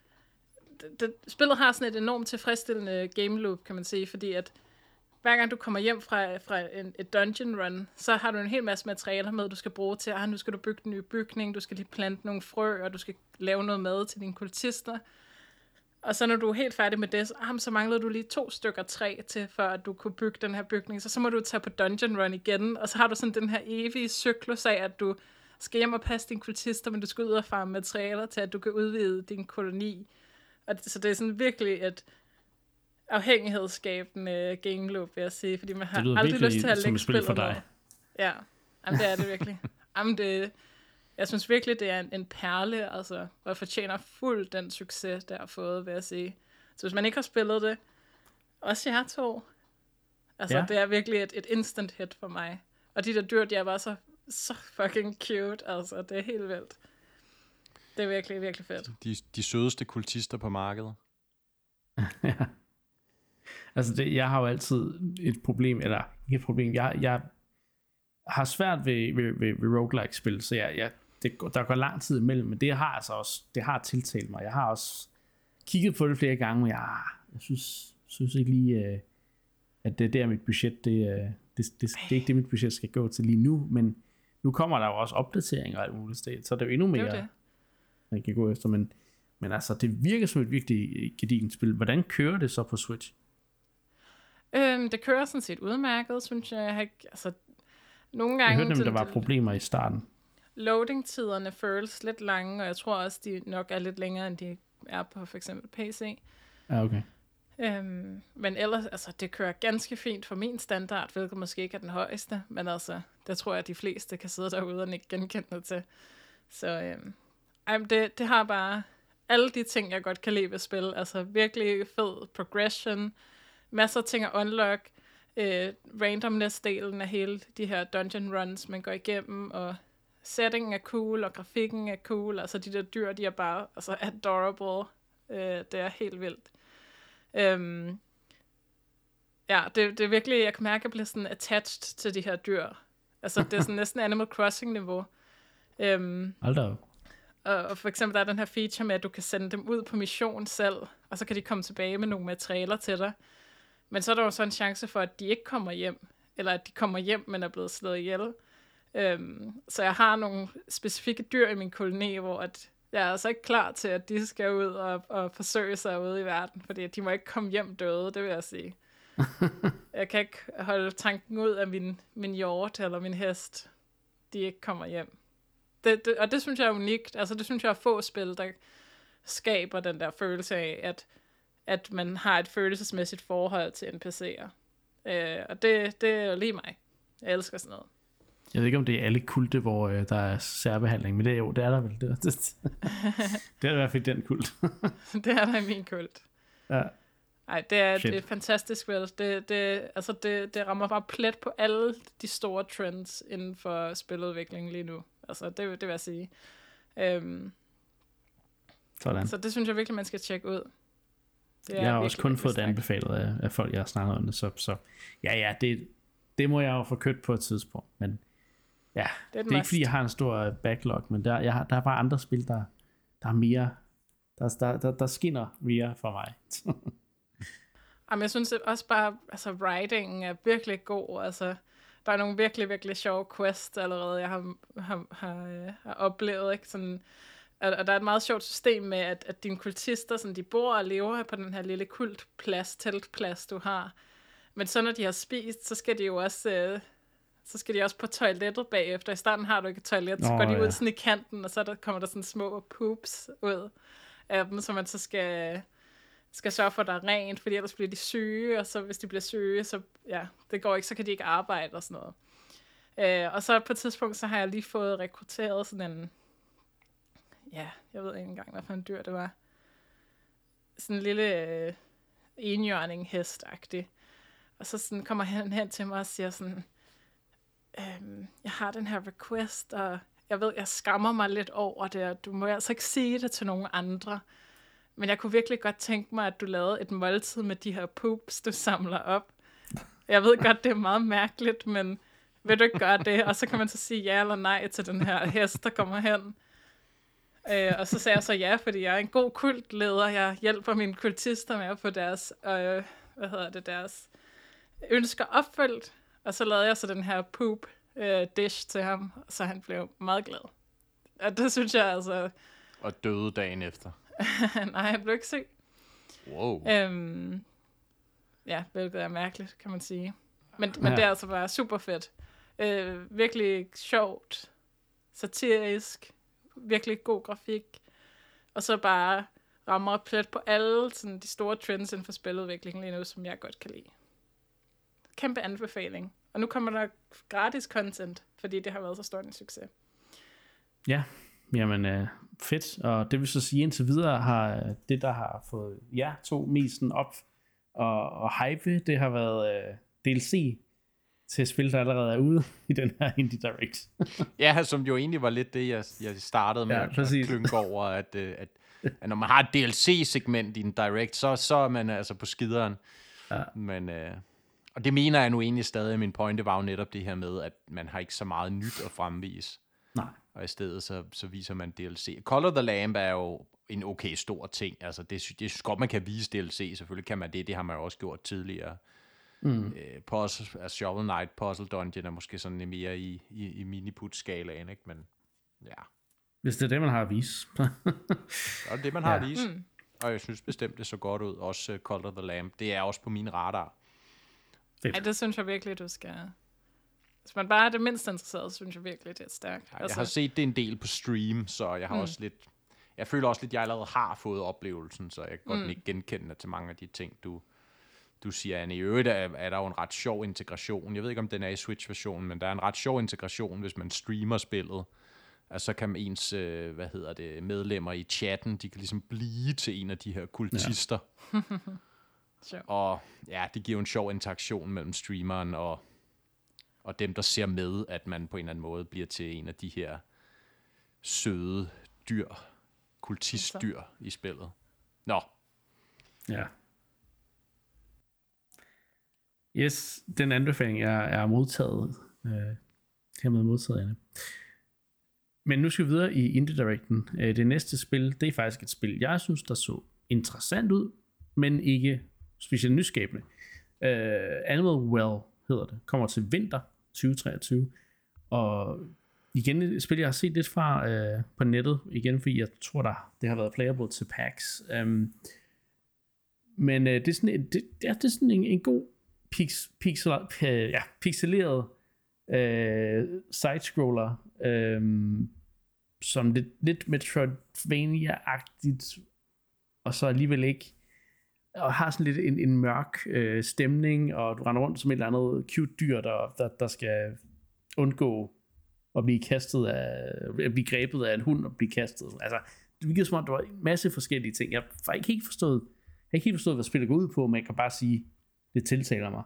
Det, det, spillet har sådan et enormt tilfredsstillende game loop, kan man sige, fordi at hver gang du kommer hjem fra, fra en, et dungeon run, så har du en hel masse materialer med, du skal bruge til, ah, nu skal du bygge en ny bygning, du skal lige plante nogle frø, og du skal lave noget mad til dine kultister. Og så når du er helt færdig med det, så, ah, så mangler du lige to stykker træ til, for at du kunne bygge den her bygning. Så så må du tage på dungeon run igen, og så har du sådan den her evige cyklus af, at du skal hjem og passe dine kultister, men du skal ud og farme materialer til, at du kan udvide din koloni. Og så det er sådan virkelig et afhængighedsskabende game loop, vil jeg sige, fordi man har aldrig lyst til at lægge spil for dig. Ja, Jamen, det er det virkelig. Jamen, det, jeg synes virkelig, det er en, en perle, altså, og fortjener fuld den succes, der har fået, vil jeg sige. Så hvis man ikke har spillet det, også jeg to, altså, ja. det er virkelig et, et instant hit for mig. Og de der dyr, de er bare så, så fucking cute, altså, det er helt vildt. Det er virkelig, virkelig fedt. De, de sødeste kultister på markedet. ja. Altså, det, jeg har jo altid et problem, eller ikke et problem, jeg, jeg har svært ved, ved, ved, ved roguelike-spil, så jeg, jeg, det, der går lang tid imellem, men det har altså også, det har tiltalt mig. Jeg har også kigget på det flere gange, men jeg, jeg synes, synes ikke lige, øh, at det er der mit budget, det, øh, det, det, det, det er ikke det, mit budget skal gå til lige nu, men nu kommer der jo også opdateringer og alt muligt sted, så det er jo endnu mere, det det. man kan gå efter, men, men altså, det virker som et virkelig gedigent spil. Hvordan kører det så på Switch? Øhm, det kører sådan set udmærket, synes jeg. jeg har ikke, altså, nogle gange... Jeg hørte nemlig, der var problemer i starten. Loading-tiderne føles lidt lange, og jeg tror også, de nok er lidt længere, end de er på for eksempel PC. Ja, okay. Øhm, men ellers, altså, det kører ganske fint for min standard, hvilket måske ikke er den højeste, men altså, det tror jeg, at de fleste kan sidde derude og ikke genkende det til. Så øhm, ej, det, det har bare alle de ting, jeg godt kan lide ved spil. Altså virkelig fed progression, masser af ting at unlock, øh, randomness-delen af hele de her dungeon runs, man går igennem, og settingen er cool, og grafikken er cool, altså de der dyr, de er bare altså adorable, øh, det er helt vildt. Øhm, ja, det, det er virkelig, jeg kan mærke, at jeg bliver sådan attached til de her dyr. Altså, det er sådan næsten Animal Crossing-niveau. Øhm, Aldrig. Og, og for eksempel, der er den her feature med, at du kan sende dem ud på mission selv, og så kan de komme tilbage med nogle materialer til dig. Men så er der jo så en chance for, at de ikke kommer hjem, eller at de kommer hjem, men er blevet slået ihjel. Øhm, så jeg har nogle specifikke dyr i min koloni, hvor at jeg er altså ikke klar til, at de skal ud og, og forsøge sig ude i verden, fordi de må ikke komme hjem døde, det vil jeg sige. jeg kan ikke holde tanken ud af min, min hjort eller min hest, de ikke kommer hjem. Det, det, og det synes jeg er unikt. Altså det synes jeg er få spil, der skaber den der følelse af, at at man har et følelsesmæssigt forhold til NPC'er. Øh, og det, det er lige mig. Jeg elsker sådan noget. Jeg ved ikke, om det er alle kulte, hvor øh, der er særbehandling, men det er jo, det er der vel. Det, det, det er i hvert fald den kult. det er der i min kult. Ja. Nej, det er, det er fantastisk vel. Det, det, altså det, det rammer bare plet på alle de store trends inden for spiludvikling lige nu. Altså, det, det vil jeg sige. Øhm, Sådan. Så det synes jeg virkelig, man skal tjekke ud. Det jeg har også kun fået det anbefalet af, af folk, jeg har snakket om det, så, så ja, ja, det, det må jeg jo få købt på et tidspunkt, men ja, det er, det er ikke fordi, jeg har en stor backlog, men der, jeg har, der er bare andre spil, der, der er mere, der, der, der, der skinner mere for mig. Jamen, jeg synes også bare, altså writing er virkelig god, altså der er nogle virkelig, virkelig sjove quests allerede, jeg har, har, har, har oplevet, ikke? Sådan, og, og der er et meget sjovt system med, at, at dine kultister, sådan, de bor og lever på den her lille kultplads, teltplads, du har. Men så når de har spist, så skal de jo også... Øh, så skal de også på toilettet bagefter. I starten har du ikke et toilet, så oh, går de ud ja. sådan i kanten, og så der, kommer der sådan små poops ud af dem, så man så skal, skal sørge for, at der er rent, fordi ellers bliver de syge, og så hvis de bliver syge, så ja, det går ikke, så kan de ikke arbejde og sådan noget. Øh, og så på et tidspunkt, så har jeg lige fået rekrutteret sådan en, ja, jeg ved ikke engang, hvad for en dyr det var. Sådan en lille øh, enjørning hest -agtig. Og så sådan kommer han hen til mig og siger sådan, øhm, jeg har den her request, og jeg ved, jeg skammer mig lidt over det, og du må altså ikke sige det til nogen andre. Men jeg kunne virkelig godt tænke mig, at du lavede et måltid med de her poops, du samler op. Jeg ved godt, det er meget mærkeligt, men vil du ikke gøre det? Og så kan man så sige ja eller nej til den her hest, der kommer hen. Øh, og så sagde jeg så ja, fordi jeg er en god kultleder. Jeg hjælper mine kultister med at få deres, øh, hvad hedder det, deres ønsker opfyldt. Og så lavede jeg så den her poop øh, dish til ham, så han blev meget glad. Og det synes jeg altså... Og døde dagen efter. Nej, han blev ikke syg. Wow. Øhm, ja, hvilket er mærkeligt, kan man sige. Men, men ja. det er altså bare super fedt. Øh, virkelig sjovt, satirisk, virkelig god grafik, og så bare rammer plet på alle sådan, de store trends inden for spiludviklingen lige nu, som jeg godt kan lide. Kæmpe anbefaling. Og nu kommer der gratis content, fordi det har været så stor en succes. Ja, jamen øh, fedt. Og det vil så sige, indtil videre har øh, det, der har fået jer to mest op og, og hype, det har været øh, DLC til spil, der allerede er ude i den her Indie Direct. ja, som jo egentlig var lidt det, jeg, jeg startede med ja, at klynke over, at, øh, at, at når man har et DLC-segment i en Direct, så, så er man altså på skideren. Ja. Men, øh, og det mener jeg nu egentlig stadig, min pointe var jo netop det her med, at man har ikke så meget nyt at fremvise. Nej. Og i stedet så, så viser man DLC. Color the Lamp er jo en okay stor ting. Altså, det, det synes godt, man kan vise DLC. Selvfølgelig kan man det. Det har man jo også gjort tidligere. Mm. Øh, puzzle, altså Shovel Knight Puzzle Dungeon er måske sådan mere i, i, i miniput-skalaen, ikke? Men ja. Hvis det er det, man har at vise. så er det det, man har ja. at vise. Mm. Og jeg synes bestemt, det så godt ud. Også uh, Cult of the Lamb. Det er også på min radar. Fedt. Ja, det synes jeg virkelig, du skal... Hvis man bare er det mindst interesseret, synes jeg virkelig, det er stærkt. Ja, jeg altså... har set det en del på stream, så jeg har mm. også lidt... Jeg føler også lidt, at jeg allerede har fået oplevelsen, så jeg kan godt mm. ikke genkende til mange af de ting, du, du siger, Anne. I øvrigt er, er der jo en ret sjov integration. Jeg ved ikke, om den er i Switch-versionen, men der er en ret sjov integration, hvis man streamer spillet. Altså, så kan ens, øh, hvad hedder det, medlemmer i chatten, de kan ligesom blive til en af de her kultister. Ja. og ja, det giver jo en sjov interaktion mellem streameren og, og dem, der ser med, at man på en eller anden måde bliver til en af de her søde dyr, kultistdyr i spillet. Nå. Ja. Yes, den anbefaling er, er modtaget. Øh, hermed modtaget, Anna. Men nu skal vi videre i Indie Directen. Øh, det næste spil, det er faktisk et spil, jeg synes, der så interessant ud, men ikke specielt nyskabende. Øh, Animal Well hedder det. Kommer til vinter 2023. Og igen et spil, jeg har set lidt fra øh, på nettet. Igen, fordi jeg tror, der, det har været playable til PAX. Um, øhm, men øh, det er sådan, det, det, det er sådan en, en god pix, pixel, øh, ja, pixeleret øh, side-scroller, øh, som lidt, lidt Metroidvania-agtigt, og så alligevel ikke, og har sådan lidt en, en mørk øh, stemning, og du render rundt som et eller andet cute dyr, der, der, der skal undgå at blive kastet af, at blive grebet af en hund og blive kastet. Altså, det virkede som om, der var en masse forskellige ting. Jeg har ikke helt forstået, jeg har ikke helt forstået, hvad spillet går ud på, men jeg kan bare sige, det tiltaler mig.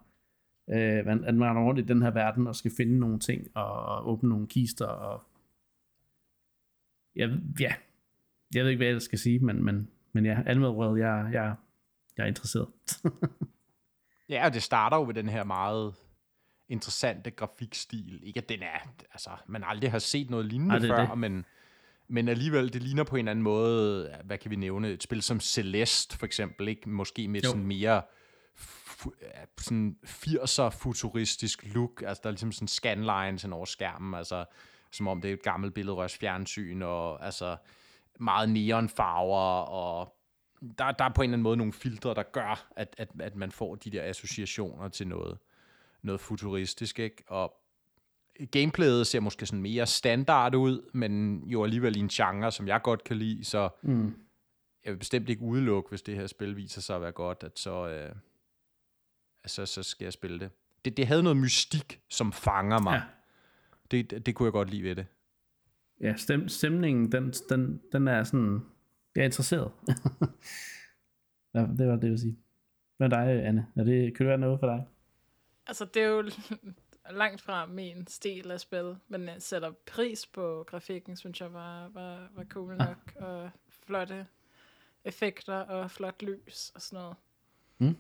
Øh, at man er rundt i den her verden og skal finde nogle ting og åbne nogle kister og ja, ja. jeg ved ikke, hvad jeg skal sige, men, men, men ja, Animal World, jeg, jeg, jeg er interesseret. ja, og det starter jo med den her meget interessante grafikstil. Ikke at den er, altså, man aldrig har set noget lignende Ej, det før, det. men men alligevel, det ligner på en anden måde, hvad kan vi nævne, et spil som Celeste for eksempel, ikke? måske med jo. sådan mere sådan 80'er futuristisk look, altså der er ligesom sådan scanlines over skærmen, altså som om det er et gammelt billedrørs fjernsyn, og altså meget neonfarver, og der, der er på en eller anden måde nogle filtre, der gør, at, at, at man får de der associationer til noget, noget futuristisk, ikke? Og gameplayet ser måske sådan mere standard ud, men jo alligevel i en genre, som jeg godt kan lide, så mm. jeg vil bestemt ikke udelukke, hvis det her spil viser sig at være godt, at så, øh, så, så skal jeg spille det. det. Det havde noget mystik, som fanger mig. Ja. Det, det kunne jeg godt lide ved det. Ja, stem, stemningen, den, den, den er sådan, jeg er interesseret. ja, det var det, jeg vil sige. Hvad er dig, Anne? Er det, kan det være noget for dig? Altså, det er jo langt fra min stil af spil, men jeg sætter pris på grafikken, synes jeg var, var, var cool nok, ah. og flotte effekter og flot lys og sådan noget. Mm.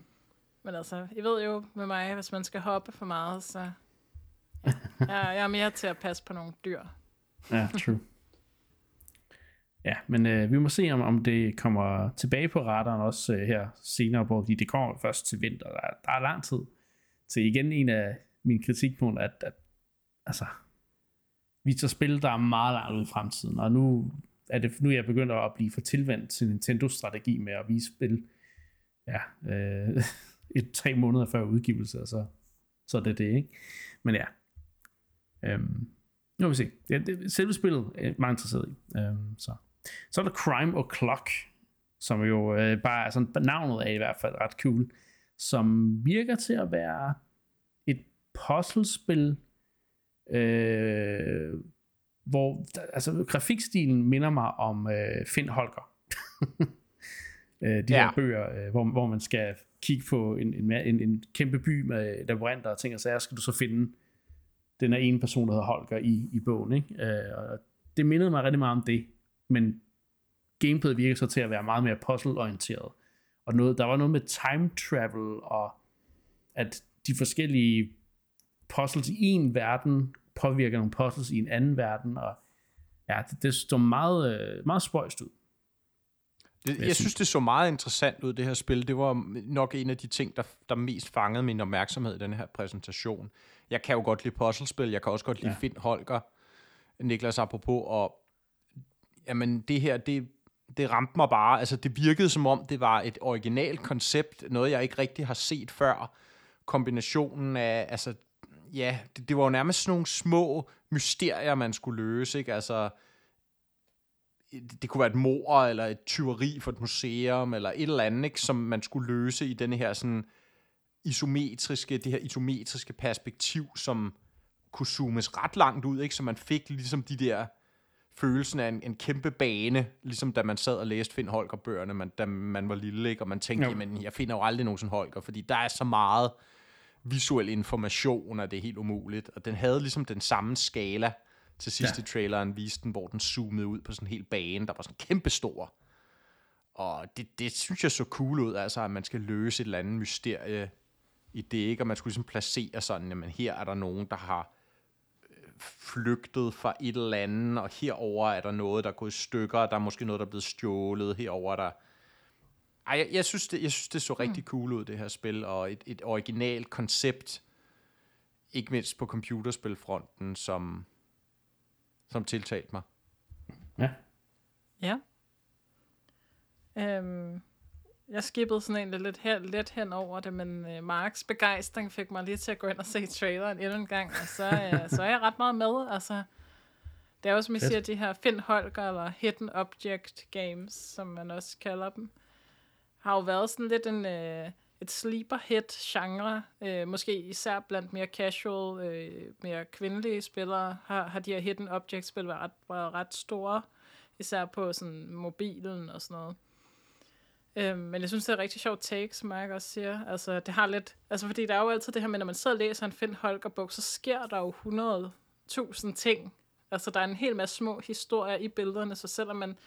Men altså, I ved jo med mig, hvis man skal hoppe for meget, så ja, jeg er mere til at passe på nogle dyr. ja, true. Ja, men øh, vi må se, om, om det kommer tilbage på radaren også øh, her senere på, fordi det kommer først til vinter. Der, er, der er lang tid til igen en af mine kritikpunkter, at, at altså, vi tager spil, der er meget langt ud i fremtiden, og nu er, det, nu er jeg begyndt at blive for tilvendt til Nintendo-strategi med at vise spil ja, øh, et, tre måneder før udgivelse, og så, så er det det, ikke? Men ja, øhm, nu vil vi se. Ja, det, selve spillet er meget interesseret i. Øhm, så. så er der Crime og Clock, som jo øh, bare er sådan, navnet er i hvert fald ret cool, som virker til at være et puzzlespil, øh, hvor altså, grafikstilen minder mig om øh, Finn Holger. øh, de ja. her bøger, øh, hvor, hvor man skal kigge på en, en, en, en kæmpe by med laboranter og ting og sager, skal du så finde den er ene person, der hedder Holger i, i bogen. Ikke? Øh, og det mindede mig rigtig meget om det, men gameplayet virker så til at være meget mere puzzle-orienteret. Og noget, der var noget med time travel, og at de forskellige puzzles i en verden påvirker nogle puzzles i en anden verden, og ja, det, det står meget, øh, meget spøjst ud. Det, jeg, jeg synes, det så meget interessant ud, det her spil. Det var nok en af de ting, der, der mest fangede min opmærksomhed i den her præsentation. Jeg kan jo godt lide puzzlespil, jeg kan også godt lide ja. Finn Holger, Niklas apropos, og jamen det her, det, det ramte mig bare. Altså det virkede som om, det var et originalt koncept, noget jeg ikke rigtig har set før. Kombinationen af, altså ja, det, det var jo nærmest sådan nogle små mysterier, man skulle løse, ikke? Altså, det kunne være et mor eller et tyveri for et museum, eller et eller andet, ikke, som man skulle løse i denne her sådan isometriske, det her isometriske perspektiv, som kunne zoomes ret langt ud, ikke? så man fik ligesom de der følelsen af en, en kæmpe bane, ligesom da man sad og læste Finn Holger-bøgerne, man, da man var lille, ikke? og man tænkte, jo. jamen, jeg finder jo aldrig nogen sådan Holger, fordi der er så meget visuel information, at det er helt umuligt, og den havde ligesom den samme skala, til sidste ja. traileren viste den, hvor den zoomede ud på sådan en hel bane, der var sådan kæmpe stor. Og det, det synes jeg så cool ud, altså at man skal løse et eller andet mysterie i det, ikke? Og man skulle ligesom placere sådan, jamen her er der nogen, der har øh, flygtet fra et eller andet, og herover er der noget, der er gået i stykker, der er måske noget, der er blevet stjålet, herover der... Ej, jeg, jeg, synes, det, jeg synes, det så rigtig mm. cool ud, det her spil, og et, et originalt koncept, ikke mindst på computerspilfronten, som, som tiltalte mig. Ja. Ja. Øhm, jeg skippede sådan en lidt, her, lidt hen over det, men uh, Marks begejstring fik mig lige til at gå ind og se traileren endnu en gang, og så, uh, så er jeg ret meget med. Altså, det er jo, som I siger, de her Finn Holger, eller Hidden Object Games, som man også kalder dem, har jo været sådan lidt en, uh, et sleeper hit genre, øh, måske især blandt mere casual, øh, mere kvindelige spillere, har, har de her hidden object spil været ret, været ret store, især på sådan mobilen og sådan noget. Øh, men jeg synes, det er rigtig sjovt take, som Mark også siger. Altså, det har lidt, altså, fordi der er jo altid det her med, når man sidder og læser en Finn Holger-bog, så sker der jo 100.000 ting. Altså, der er en hel masse små historier i billederne, så selvom man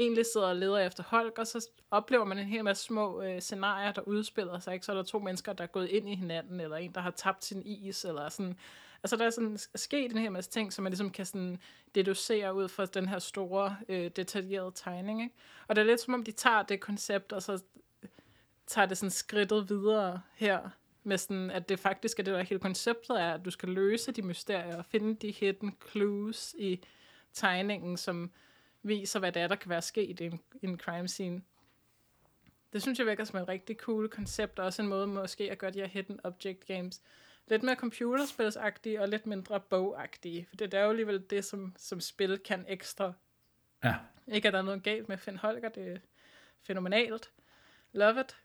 egentlig sidder og leder efter Holger, så oplever man en hel masse små øh, scenarier, der udspiller sig. Ikke? Så er der to mennesker, der er gået ind i hinanden, eller en, der har tabt sin is, eller sådan. Altså der er sådan sket en hel masse ting, som man ligesom kan sådan deducere ud fra den her store, øh, detaljerede tegning. Ikke? Og det er lidt som om, de tager det koncept, og så tager det sådan skridtet videre her, med sådan, at det faktisk er det, der hele konceptet er, at du skal løse de mysterier, og finde de hidden clues i tegningen, som viser, hvad det er, der kan være sket i en, i en crime scene. Det synes jeg virker som et rigtig cool koncept, og også en måde måske at gøre de her hidden object games lidt mere computerspilsagtige og lidt mindre bogagtige. For det er jo alligevel det, som, som spil kan ekstra. Ja. Ikke at der er noget galt med Finn Holger, det er fænomenalt. Love it.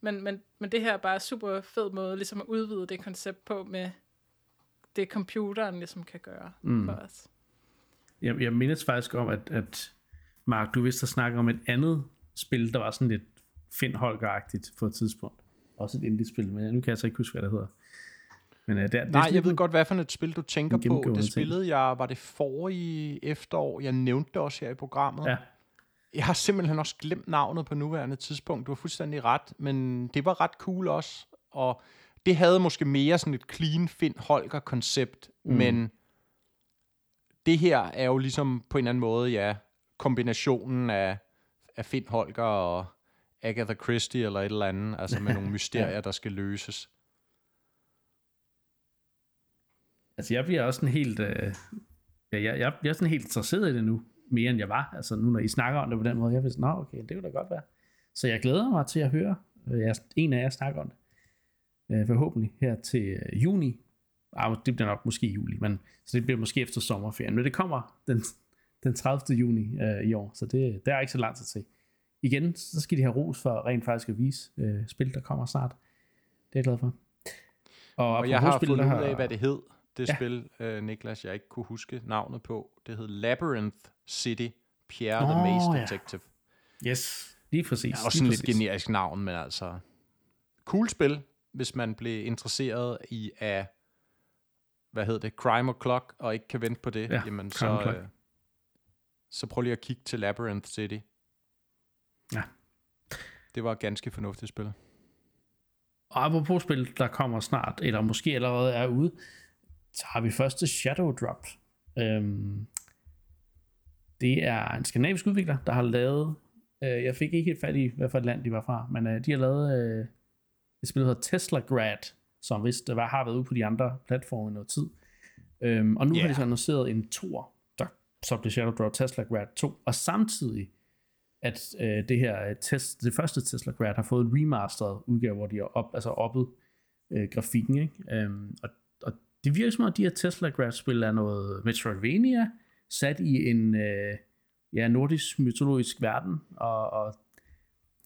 Men, men, men det her er bare super fed måde ligesom at udvide det koncept på med det computeren ligesom kan gøre mm. for os jeg, jeg mindes faktisk om, at, at Mark, du vidste at snakke om et andet spil, der var sådan lidt Finn Holger-agtigt på et tidspunkt. Også et indie-spil, men nu kan jeg altså ikke huske, hvad det hedder. Men, uh, der, Nej, det jeg ved godt, hvad for et spil du tænker på. Det spillede jeg, var det forrige efterår, jeg nævnte det også her i programmet. Ja. Jeg har simpelthen også glemt navnet på nuværende tidspunkt. Du har fuldstændig ret, men det var ret cool også. Og det havde måske mere sådan et clean Finn Holger-koncept, mm. men det her er jo ligesom på en eller anden måde, ja, kombinationen af, af Finn Holger og Agatha Christie eller et eller andet, altså med nogle mysterier, ja. der skal løses. Altså jeg bliver også sådan helt, øh, ja, jeg, jeg, jeg er sådan helt interesseret i det nu, mere end jeg var, altså nu når I snakker om det på den måde, jeg vil sådan, okay, det kunne da godt være. Så jeg glæder mig til at høre øh, jeg, en af jer snakke om det, øh, forhåbentlig her til øh, juni, ah, det bliver nok måske juli, men så det bliver måske efter sommerferien, men det kommer den, den 30. juni øh, i år, så det, det er ikke så lang tid til. Igen, så skal de have ros for rent faktisk at vise øh, spil, der kommer snart. Det er jeg glad for. Og, og jeg har spil, fundet ud af, hvad det hed, det ja. spil, øh, Niklas, jeg ikke kunne huske navnet på. Det hed Labyrinth City, Pierre oh, the Maze Detective. Ja. Yes, lige præcis. Ja, også sådan lidt generisk navn, men altså... Cool spil, hvis man bliver interesseret i at hvad hedder det, Crime O'Clock, og ikke kan vente på det, ja, jamen så, øh, så prøv lige at kigge til Labyrinth City. Ja. Det var et ganske fornuftigt spil. Og apropos spil, der kommer snart, eller måske allerede er ude, så har vi første Shadow Drop. Øhm, det er en skandinavisk udvikler, der har lavet, øh, jeg fik ikke helt fat i, hvad for et land de var fra, men øh, de har lavet øh, et spil, der hedder Tesla Grad, som vist var, har været ude på de andre platforme i noget tid. Øhm, og nu yeah. har de så annonceret en tor, der så bliver Shadow Drop Tesla Grad 2, og samtidig at øh, det her øh, test, det første Tesla Grad har fået en remastered udgave, hvor de har op, altså oppet øh, grafikken, ikke? Øhm, og, og det virker som om, at de her Tesla Grad-spil er noget Metroidvania, sat i en øh, ja, nordisk mytologisk verden, og, og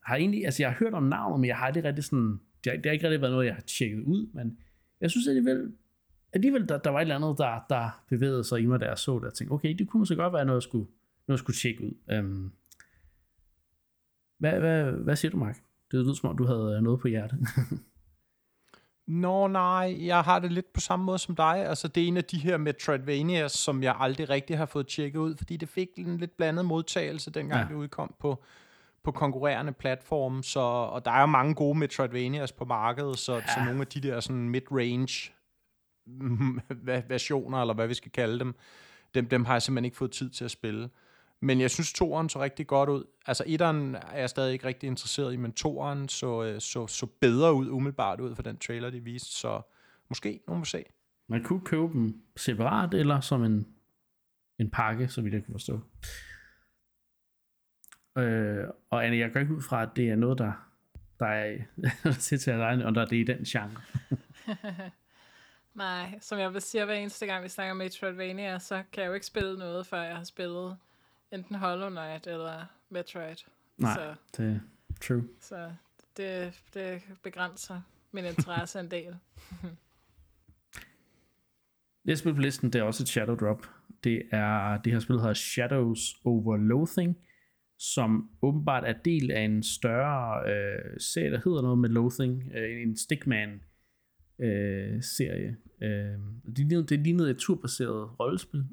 har egentlig, altså jeg har hørt om navnet, men jeg har aldrig rigtig sådan, det har, det har ikke rigtig været noget, jeg har tjekket ud, men jeg synes alligevel, alligevel der, der var et eller andet, der, der bevægede sig i mig, da jeg så det, og tænkte, okay, det kunne måske godt være noget, jeg skulle, noget, jeg skulle tjekke ud. Øhm, hvad, hvad, hvad siger du, Mark? Det lyder som om, du havde øh, noget på hjertet. Nå nej, jeg har det lidt på samme måde som dig. Altså det er en af de her Metroidvanias, som jeg aldrig rigtig har fået tjekket ud, fordi det fik en lidt blandet modtagelse, dengang ja. det udkom på, på konkurrerende platforme. Så, og der er jo mange gode Metroidvanias på markedet, så, ja. så nogle af de der sådan mid-range versioner, eller hvad vi skal kalde dem, dem, dem har jeg simpelthen ikke fået tid til at spille. Men jeg synes, toeren så rigtig godt ud. Altså, etteren er jeg stadig ikke rigtig interesseret i, men toeren så, øh, så, så bedre ud, umiddelbart ud for den trailer, de viste. Så måske, nogen må se. Man kunne købe dem separat, eller som en, en pakke, så vidt jeg kan forstå. Øh, og Anne, jeg går ikke ud fra, at det er noget, der, der er til til dig, og der er det i den genre. Nej, som jeg vil sige hver eneste gang, vi snakker Metroidvania, så kan jeg jo ikke spille noget, før jeg har spillet enten Hollow Knight eller Metroid. Nej, så, det er true. Så det, det begrænser min interesse en del. Det spil på listen, det er også et Shadow Drop. Det er det her spil, der hedder Shadows Over Loathing, som åbenbart er del af en større øh, serie, der hedder noget med Loathing, øh, en Stickman øh, serie. Øh, det, lignede, det lignede et turbaseret rollespil.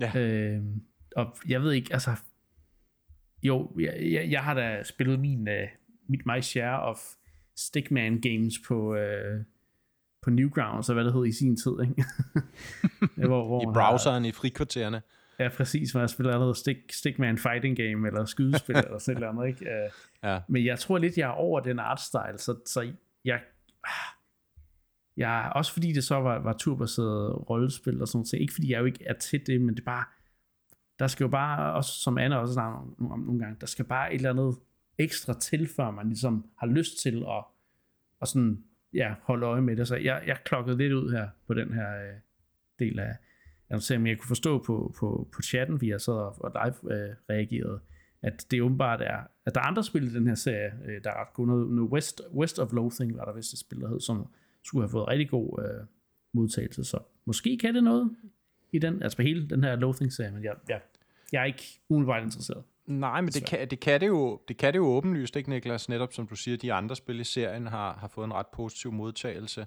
Ja. Øh, og jeg ved ikke, altså, jo, jeg, jeg, jeg har da spillet min, uh, mit my share of Stickman games på, uh, på Newgrounds, og hvad det hed i sin tid, ikke? hvor, hvor I browseren, har, i frikvartererne. Ja, præcis, hvor jeg spiller allerede Stick, Stickman Fighting Game, eller skydespil, eller sådan noget andet, ikke? Uh, ja. Men jeg tror lidt, jeg er over den artstyle, så, så jeg, jeg, også fordi det så var, var turbaseret rollespil og sådan noget, ikke fordi jeg jo ikke er til det, men det er bare, der skal jo bare, også som Anna også snakker om, om nogle gange, der skal bare et eller andet ekstra til, før man ligesom har lyst til at, at sådan, ja, holde øje med det. Så jeg, jeg klokkede lidt ud her på den her øh, del af, jeg jeg kunne forstå på, på, på chatten, vi har så og live øh, reageret, at det åbenbart er, at der er andre spil i den her serie, øh, der er ret gode. Noget, noget West, West of Loathing var der vist et spil, der hed, som skulle have fået rigtig god øh, modtagelse. Så måske kan det noget i den, altså på hele den her loathing-serie, men jeg, jeg, jeg er ikke umiddelbart interesseret. Nej, men det kan, det, kan det, jo, det kan det jo åbenlyst, ikke Niklas? Netop som du siger, de andre spil i serien har, har fået en ret positiv modtagelse.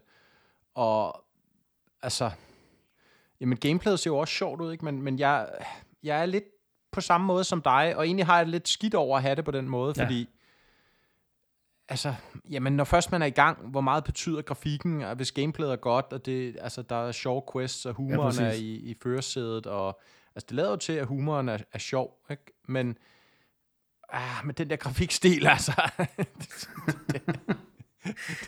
Og altså, jamen gameplayet ser jo også sjovt ud, ikke? Men, men jeg, jeg er lidt på samme måde som dig, og egentlig har jeg lidt skidt over at have det på den måde, ja. fordi altså, jamen, når først man er i gang, hvor meget betyder grafikken, og hvis gameplayet er godt, og det, altså, der er sjove quests, og humoren ja, er i, i førersædet, og altså, det lader jo til, at humoren er, er sjov, ikke? Men, ah, men den der grafikstil, altså,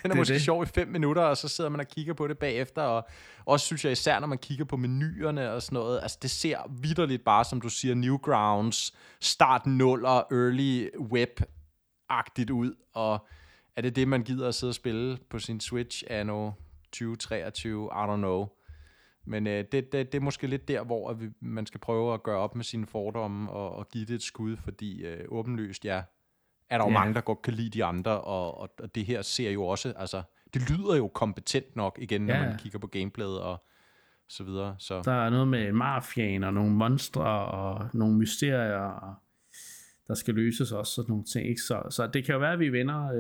den er måske det. sjov i fem minutter, og så sidder man og kigger på det bagefter, og også synes jeg især, når man kigger på menuerne og sådan noget, altså det ser vidderligt bare, som du siger, Newgrounds, start nuller, early web-agtigt ud, og er det det, man gider at sidde og spille på sin Switch anno 2023? I don't know. Men øh, det, det, det er måske lidt der, hvor vi, man skal prøve at gøre op med sine fordomme og, og give det et skud, fordi øh, åbenlyst, ja, er der jo ja. mange, der godt kan lide de andre, og, og, og det her ser jo også, altså, det lyder jo kompetent nok igen, når ja. man kigger på gameplayet og så videre. Så. Der er noget med mafiaen og nogle monstre og nogle mysterier, der skal løses også, sådan nogle ting. Ikke? Så, så det kan jo være, at vi vender,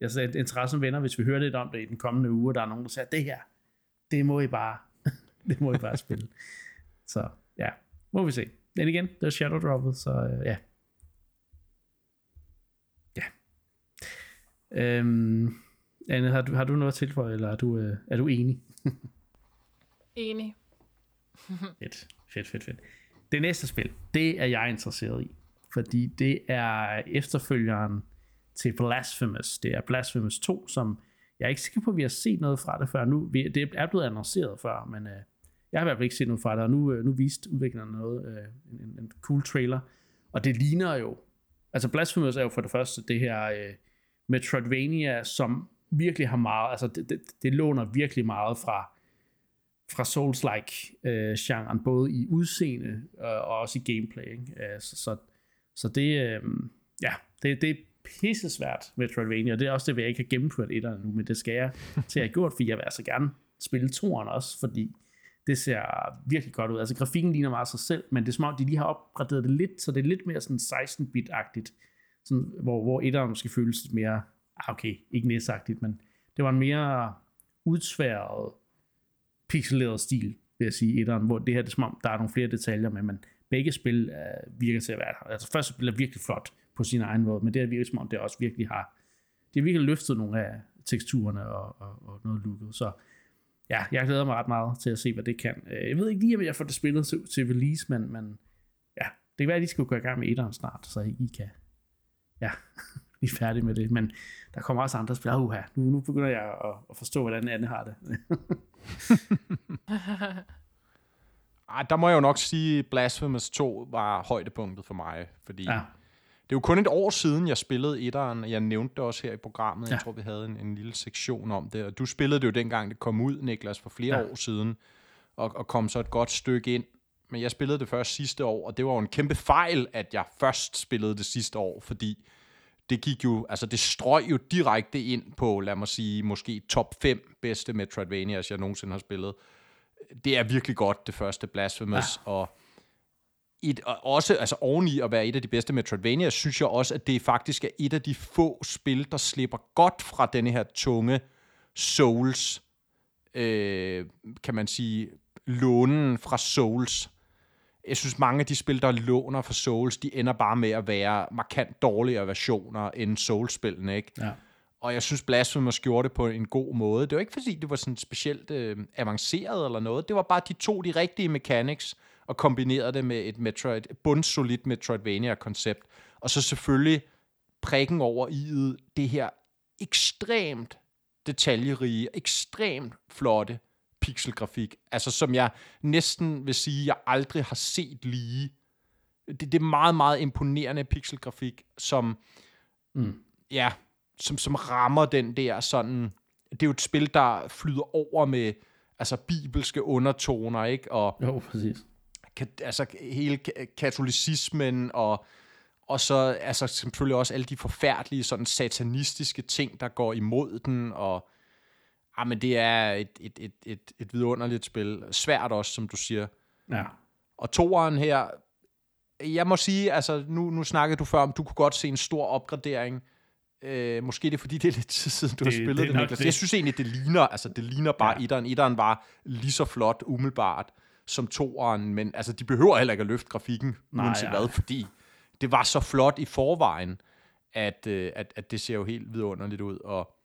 øh, sagde, interessen vender, hvis vi hører lidt om det i den kommende uge, der er nogen, der siger, det her, det må I bare, det må I bare spille. Så ja, må vi se. Men igen, det er Shadow Droppet, så øh, ja, Øhm, Anne, har du, har du noget at tilføje, eller er du, øh, er du enig? enig. fedt, fedt, fedt, fedt. Det næste spil, det er jeg interesseret i, fordi det er efterfølgeren til Blasphemous. Det er Blasphemous 2, som jeg er ikke sikker på, at vi har set noget fra det før nu. Det er blevet annonceret før, men øh, jeg har i hvert fald ikke set noget fra det, og nu, øh, nu viste udviklerne noget, øh, en, en cool trailer, og det ligner jo, altså Blasphemous er jo for det første det her øh, Metroidvania, som virkelig har meget, altså det, det, det låner virkelig meget fra, fra Souls-like øh, både i udseende øh, og også i gameplay. Ikke? Øh, så, så, så det, øh, ja, det, det er pisse svært Metroidvania, og det er også det, vi ikke har gennemført et nu, men det skal jeg til at have gjort, for jeg vil altså gerne spille toren også, fordi det ser virkelig godt ud. Altså grafikken ligner meget sig selv, men det er som om, de lige har opgraderet det lidt, så det er lidt mere sådan 16-bit-agtigt sådan, hvor, hvor etteren måske føles lidt mere, ah, okay, ikke næsagtigt, men det var en mere udsværet, pixeleret stil, vil jeg sige, etteren, hvor det her, det er som om, der er nogle flere detaljer med, men begge spil uh, virker til at være, altså første spil er virkelig flot på sin egen måde, men det her virker som om, det også virkelig har, det har virkelig løftet nogle af teksturerne og, og, og noget looket, så ja, jeg glæder mig ret meget til at se, hvad det kan. Øh, jeg ved ikke lige, om jeg får det spillet til, til release, men, men ja, det kan være, at de skal gå i gang med etteren snart, så I kan ja, vi er færdige med det. Men der kommer også andre spil. Uha, nu, nu begynder jeg at, at forstå, hvordan Anne har det. Ej, der må jeg jo nok sige, at Blasphemous 2 var højdepunktet for mig, fordi ja. det er jo kun et år siden, jeg spillede etteren, jeg nævnte det også her i programmet, ja. jeg tror, vi havde en, en lille sektion om det, og du spillede det jo dengang, det kom ud, Niklas, for flere ja. år siden, og, og kom så et godt stykke ind, men jeg spillede det først sidste år, og det var jo en kæmpe fejl, at jeg først spillede det sidste år, fordi det gik jo, altså det strøg jo direkte ind på, lad mig sige, måske top 5 bedste Metroidvanias, jeg nogensinde har spillet. Det er virkelig godt, det første Blasphemous, ja. og et, og også altså oveni at være et af de bedste Metroidvania, synes jeg også, at det faktisk er et af de få spil, der slipper godt fra denne her tunge Souls, øh, kan man sige, lånen fra Souls jeg synes, mange af de spil, der låner for Souls, de ender bare med at være markant dårligere versioner end Souls-spillene, ikke? Ja. Og jeg synes, Blasphemous gjorde det på en god måde. Det var ikke, fordi det var sådan specielt øh, avanceret eller noget. Det var bare, de to de rigtige mechanics og kombinerede det med et Metroid, bundsolidt Metroidvania-koncept. Og så selvfølgelig prikken over i det her ekstremt detaljerige, ekstremt flotte pixelgrafik, altså som jeg næsten vil sige, jeg aldrig har set lige. Det, det er meget, meget imponerende pixelgrafik, som, mm. ja, som, som rammer den der sådan, det er jo et spil, der flyder over med altså bibelske undertoner, ikke? Og, jo, præcis. Ka, altså hele katolicismen og og så altså selvfølgelig også alle de forfærdelige sådan satanistiske ting, der går imod den, og Ja, ah, men det er et, et, et, et, et vidunderligt spil. Svært også, som du siger. Ja. Og toeren her, jeg må sige, altså nu, nu snakkede du før om, du kunne godt se en stor opgradering. Øh, måske det er fordi, det er lidt tid siden, du det, har spillet det, det Niklas. Det. Jeg synes egentlig, det ligner, altså det ligner bare ja. etteren. Etteren var lige så flot umiddelbart som toeren, men altså de behøver heller ikke at løfte grafikken, Nej, uanset ja. hvad, fordi det var så flot i forvejen at, øh, at, at det ser jo helt vidunderligt ud, og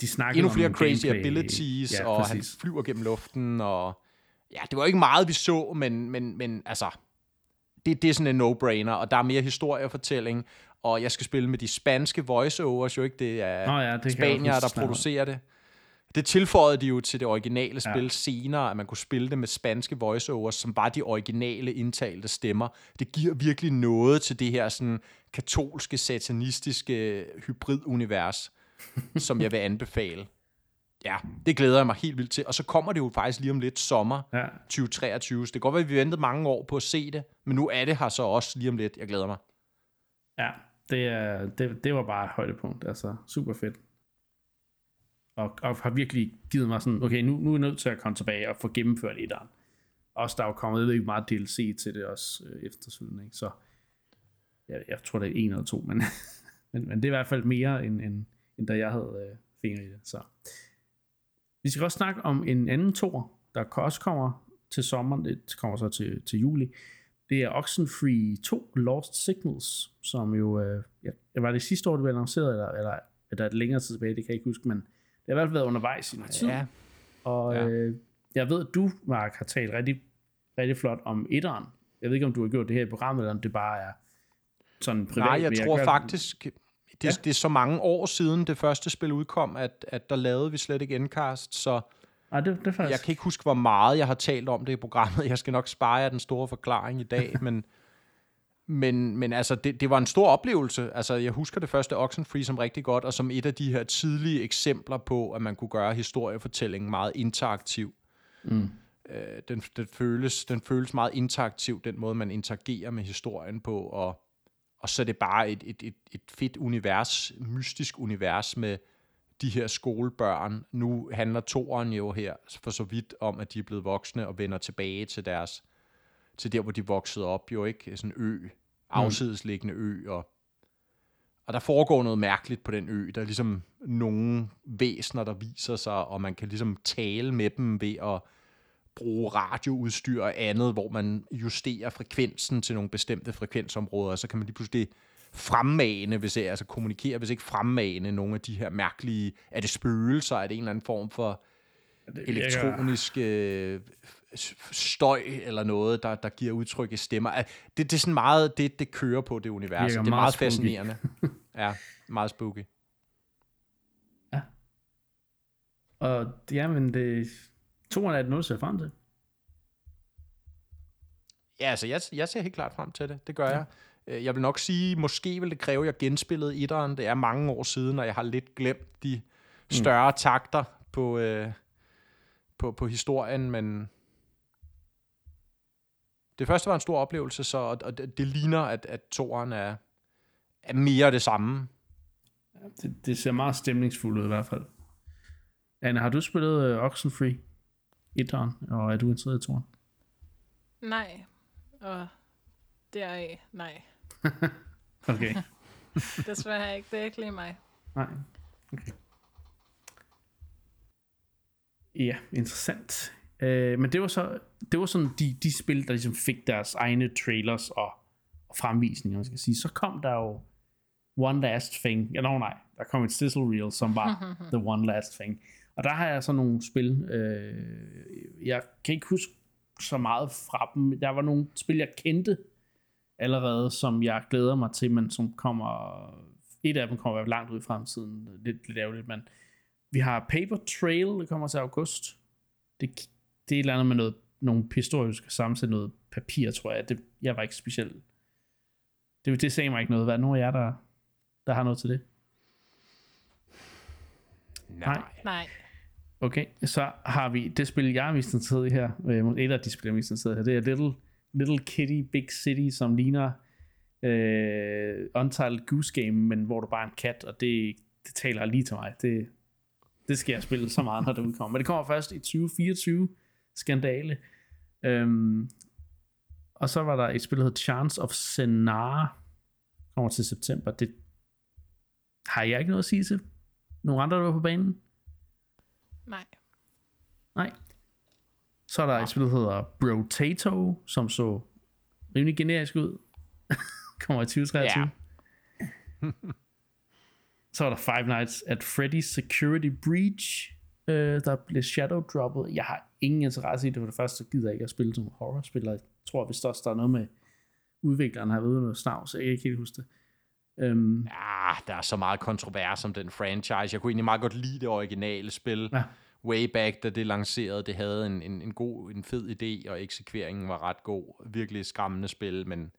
de snakker endnu flere crazy gameplay. abilities, ja, og præcis. han flyver gennem luften, og ja, det var ikke meget, vi så, men, men, men altså, det, det er sådan en no-brainer, og der er mere historiefortælling, og jeg skal spille med de spanske voiceovers, jo ikke, det er Nå ja, det spanier, der om. producerer det. Det tilføjede de jo til det originale spil Ja. ja. senere, at man kunne spille det med spanske voiceovers, som var de originale indtalte stemmer. Det giver virkelig noget til det her sådan katolske, satanistiske hybridunivers, som jeg vil anbefale. Ja, det glæder jeg mig helt vildt til. Og så kommer det jo faktisk lige om lidt sommer Ja, 2023. Så det kan godt være, at vi ventede mange år på at se det, men nu er det her så også lige om lidt. Jeg glæder mig. ja det, er, det, det var bare et højdepunkt. Altså, super fedt. Og, og har virkelig givet mig sådan, okay, nu, nu er jeg nødt til at komme tilbage og få gennemført etteren. Også der er jo kommet, jeg ved ikke, meget DLC til det også øh, efterfølgende, ikke? Så jeg, jeg tror, det er en eller to, men, men, men det er i hvert fald mere, end, end, end da jeg havde øh, fingre i det. Så. Vi skal også snakke om en anden tor, der også kommer til sommeren, det kommer så til, til juli. Det er Oxenfree 2 Lost Signals, som jo, øh, ja, var det sidste år, det blev annonceret, eller, eller er der et længere tid tilbage, det kan jeg ikke huske, men det har i hvert fald været undervejs i noget tid. Ja, Og Ja. øh, jeg ved, at du, Mark, har talt rigtig, rigtig flot om etteren. Jeg ved ikke, om du har gjort det her i programmet, eller om det bare er sådan privat. Nej, jeg men tror kan- faktisk, det, Ja. ja. det er så mange år siden det første spil udkom, at, at der lavede vi slet ikke endcast, så Nej, det, det faktisk... jeg kan ikke huske, hvor meget jeg har talt om det i programmet. Jeg skal nok spare jer den store forklaring i dag, men, men, men altså, det, det var en stor oplevelse. Altså, jeg husker det første Oxenfree som rigtig godt, og som et af de her tidlige eksempler på, at man kunne gøre historiefortællingen meget interaktiv. Mm. Øh, den, den, føles, den føles meget interaktiv, den måde, man interagerer med historien på, og, og så er det bare et, et, et, et fedt univers, mystisk univers med de her skolebørn. Nu handler toeren jo her for så vidt om, at de er blevet voksne og vender tilbage til deres til der, hvor de voksede op, jo ikke? Sådan en ø, afsidesliggende ø, og, og der foregår noget mærkeligt på den ø. Der er ligesom nogle væsener, der viser sig, og man kan ligesom tale med dem ved at bruge radioudstyr og andet, hvor man justerer frekvensen til nogle bestemte frekvensområder, og så kan man lige pludselig fremmane, hvis jeg, altså kommunikere, hvis ikke fremmane nogle af de her mærkelige, er det spøgelser, er det en eller anden form for det elektronisk øh, støj eller noget, der, der giver udtryk i stemmer. Det, det er sådan meget, det, det kører på det univers. Det er meget meget spooky. fascinerende. ja, meget spooky. Og ja, men det... Toren er det noget, du ser frem til. Ja, altså, jeg, jeg ser helt klart frem til det. Det gør ja. jeg. Øh, Jeg vil nok sige, måske vil det kræve, at jeg genspillede etteren. Det er mange år siden, og jeg har lidt glemt de større takter på, øh, på, på historien, men det første var en stor oplevelse, så, og det, det ligner, at, at toeren er, er mere det samme. Det, det ser meget stemningsfuldt ud i hvert fald. Anne, har du spillet uh, Oxenfree? Etteren, og er du interesseret i toren? Nej. Og deraf, nej. Okay. Desværre ikke. Det er ikke lige mig. Nej. Okay. Ja, interessant. Øh, men det var så det var sådan de, de spil, der ligesom fik deres egne trailers og, og fremvisninger, man skal sige. Så kom der jo One Last Thing. Ja, no, nej. Der kom et sizzle reel, som var The One Last Thing. Og der har jeg så nogle spil. Øh, jeg kan ikke huske så meget fra dem. Der var nogle spil, jeg kendte allerede, som jeg glæder mig til, men som kommer... Et af dem kommer langt ud i fremtiden. Lidt, lidt ærgerligt, men vi har Paper Trail, der kommer til august. Det, det er et eller andet med noget, nogle pistoler, du skal sammensætte noget papir, tror jeg. Det, jeg var ikke specielt... Det, det sagde mig ikke noget. Hvad er nogen af jer, der, der har noget til det? Nej. Nej. Okay, så har vi det spil, jeg er mest interesseret i her. Øh, et af de spil, jeg er mest interesseret i her. Det er Little, Little Kitty Big City, som ligner øh, Untitled Goose Game, men hvor du bare er en kat, og det, det taler lige til mig. Det, det skal jeg spille så meget, når det udkommer. Men det kommer først i 2024. Skandale. Øhm, og så var der et spil, der hedder Chance of Senar. Kommer til september. Det har jeg ikke noget at sige til. Nogle andre, der var på banen? Nej. Nej. Så er der et spil, der hedder Brotato, som så rimelig generisk ud. Kommer i 2023. Så var der Five Nights at Freddy's Security Breach, øh, der blev shadow droppet. Jeg har ingen interesse i det, for det første så gider jeg ikke at spille som horror-spiller. Jeg tror hvis også, der er noget med udvikleren har været noget snavs, så jeg kan ikke helt huske det. Um, ja, der er så meget kontrovers om den franchise. Jeg kunne egentlig meget godt lide det originale spil. Ja. Way back, da det lancerede, det havde en, en, en god, en fed idé, og eksekveringen var ret god. Virkelig skræmmende spil, men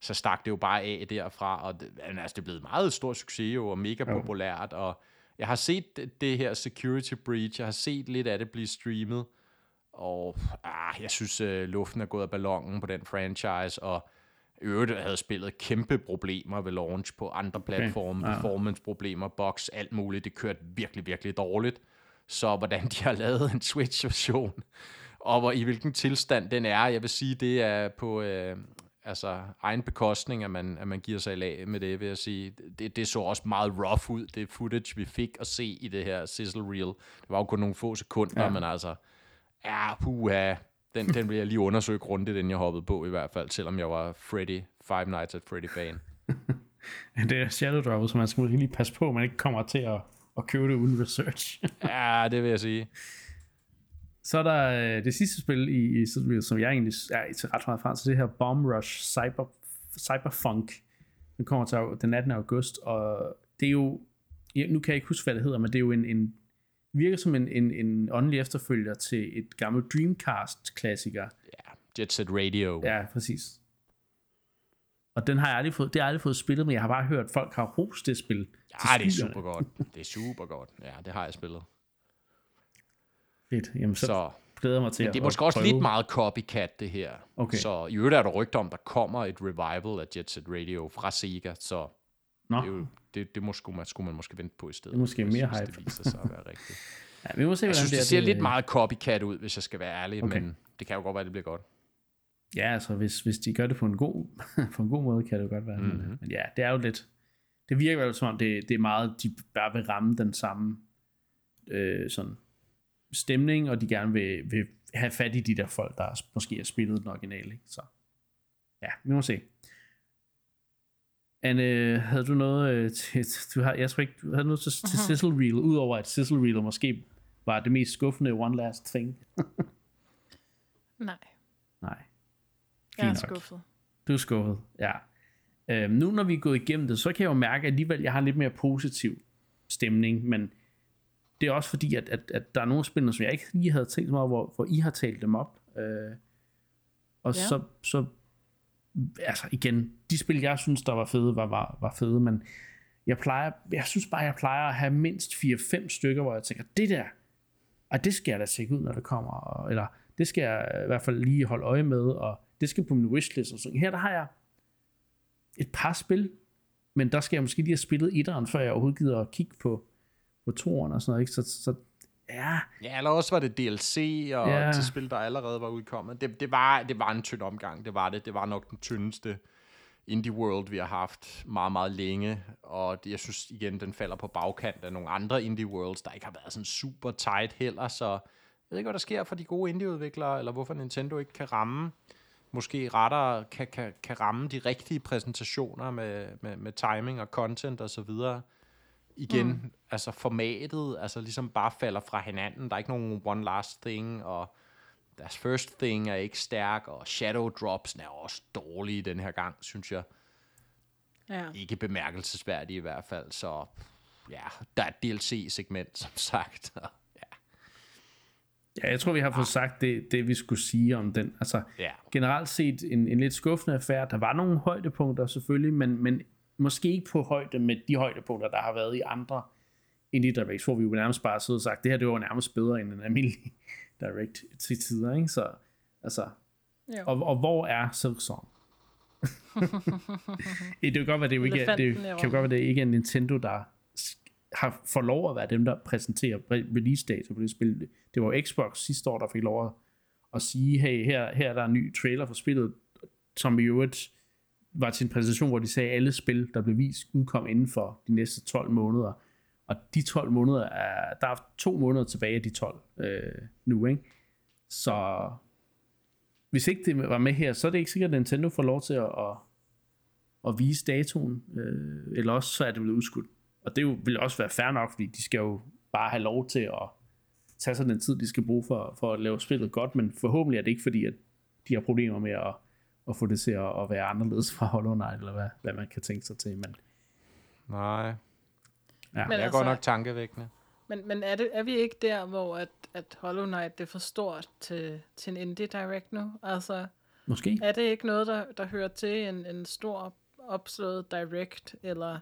så stak det jo bare af derfra, og det, altså, det er blevet meget stor succes jo, og mega populært, og jeg har set det her Security Breach, jeg har set lidt af det blive streamet, og ah, jeg synes, uh, luften er gået af ballonen på den franchise, og øvrigt havde spillet kæmpe problemer ved launch på andre platforme, okay. performance-problemer, box, alt muligt. Det kørte virkelig, virkelig dårligt. Så hvordan de har lavet en Switch-version, og hvor, i hvilken tilstand den er, jeg vil sige, det er på øh, altså, egen bekostning, at man, at man giver sig i lag med det, vil jeg sige. Det, det så også meget rough ud, det footage, vi fik at se i det her sizzle reel. Det var jo kun nogle få sekunder, ja. men altså, ja, puha, den, den vil jeg lige undersøge grundigt, inden jeg hoppede på i hvert fald, selvom jeg var Freddy, Five Nights at Freddy-fan. det er Shadow Drop, så man skal lige passe på, at man ikke kommer til at, at købe det uden research. ja, det vil jeg sige. Så er der øh, det sidste spil, i, i som jeg egentlig er til ret meget fra, så det her Bomb Rush Cyber, Cyberfunk. Den kommer til den 18. august, og det er jo, ja, nu kan jeg ikke huske, hvad det hedder, men det er jo en, en virker som en, en, en åndelig efterfølger til et gammelt Dreamcast-klassiker. Ja, Jet Set Radio. Ja, præcis. Og den har jeg aldrig fået, det har jeg aldrig fået spillet, men jeg har bare hørt, at folk har rost det spil. Ja, det er super godt. Det er super godt. Ja, det har jeg spillet. Fedt. Jamen, så, så glæder mig til men det er måske også prøve. lidt meget copycat, det her. Okay. Så i øvrigt er der rygter om, der kommer et revival af Jet Set Radio fra Sega, så Nå. det, er jo, det, det må, skulle, man, skulle man måske vente på i stedet. Det er måske mere hype. det viser sig at være rigtigt. ja, vi må se, jeg synes, det, det ser det, lidt meget copycat ud, hvis jeg skal være ærlig, okay. men det kan jo godt være, det bliver godt. Ja, altså hvis, hvis de gør det på en god, på en god måde, kan det jo godt være. Mm-hmm. Men, men ja, det er jo lidt... Det virker jo som om, det, det er meget, de bare vil ramme den samme øh, sådan stemning, og de gerne vil, vil have fat i de der folk, der måske har spillet den originale. Ikke? Så ja, vi må se. Anne, havde du noget øh, til, du har, jeg tror ikke, du havde noget til, til uh-huh. Sizzle Reel, udover at Sizzle Reel måske var det mest skuffende one last thing? Nej. Nej. jeg er skuffet. Du er skuffet, ja. Øhm, nu når vi er gået igennem det, så kan jeg jo mærke, at alligevel jeg har en lidt mere positiv stemning, men det er også fordi, at, at, at der er nogle spillere, som jeg ikke lige havde tænkt mig, hvor, hvor I har talt dem op. Øh, og ja. så, så altså igen, de spil, jeg synes, der var fede, var, var, var fede, men jeg plejer, jeg synes bare, jeg plejer at have mindst 4-5 stykker, hvor jeg tænker, det der, og det skal jeg da tjekke ud, når det kommer, og, eller det skal jeg i hvert fald lige holde øje med, og det skal på min wishlist og sådan. Her der har jeg et par spil, men der skal jeg måske lige have spillet etteren, før jeg overhovedet gider at kigge på, på toeren og sådan noget, ikke? Så, så ja. Ja, eller også var det DLC og ja. til spil, der allerede var udkommet. Det, det, var, det var en tynd omgang, det var det. Det var nok den tyndeste indie world, vi har haft meget, meget længe. Og jeg synes igen, den falder på bagkant af nogle andre indie worlds, der ikke har været sådan super tight heller, så jeg ved ikke, hvad der sker for de gode indie-udviklere, eller hvorfor Nintendo ikke kan ramme måske rettere kan, kan, kan ramme de rigtige præsentationer med, med, med timing og content og så videre igen, mm. altså formatet, altså ligesom bare falder fra hinanden. Der er ikke nogen one last thing, og deres first thing er ikke stærk, og shadow drops er også dårlige den her gang, synes jeg. Ja. Ikke bemærkelsesværdige i hvert fald, så ja, der er et DLC-segment, som sagt. ja. ja, jeg tror, vi har fået sagt det, det, vi skulle sige om den. Altså, ja. generelt set en, en lidt skuffende affære. Der var nogle højdepunkter selvfølgelig, men, men måske ikke på højde med de højdepunkter, der har været i andre Indie Directs, hvor vi jo nærmest bare sidder og sagt, det her det var nærmest bedre end en almindelig Direct til tider, ikke? Så, altså, og, og hvor er Silksong? det kan godt være, det, jo ikke, det kan godt være, det ikke er Nintendo, der har får lov at være dem, der præsenterer release dato på det spil. Det var Xbox sidste år, der fik lov at, at sige, hey, her, her er der en ny trailer for spillet, som i øvrigt var til en præsentation, hvor de sagde, at alle spil, der blev vist, udkom inden for de næste 12 måneder. Og de 12 måneder er, der er to måneder tilbage af de 12 øh, nu, ikke? Så hvis ikke det var med her, så er det ikke sikkert, at Nintendo får lov til at, at, at vise datoen, øh, eller også så er det blevet udskudt. og det jo, vil også være fair nok, fordi de skal jo bare have lov til at tage sig den tid, de skal bruge for, for at lave spillet godt, men forhåbentlig er det ikke fordi, at de har problemer med at, at få det til at, at være anderledes fra Hollow Knight, eller hvad, hvad man kan tænke sig til. Men, Nej. ja. Men jeg er altså- godt nok tankevækkende. Men, men er, det, er vi ikke der, hvor at, at Hollow Knight det er for stort til, til en indie direct nu? Altså, Måske. er det ikke noget, der, der hører til en, en stor opslået direct, eller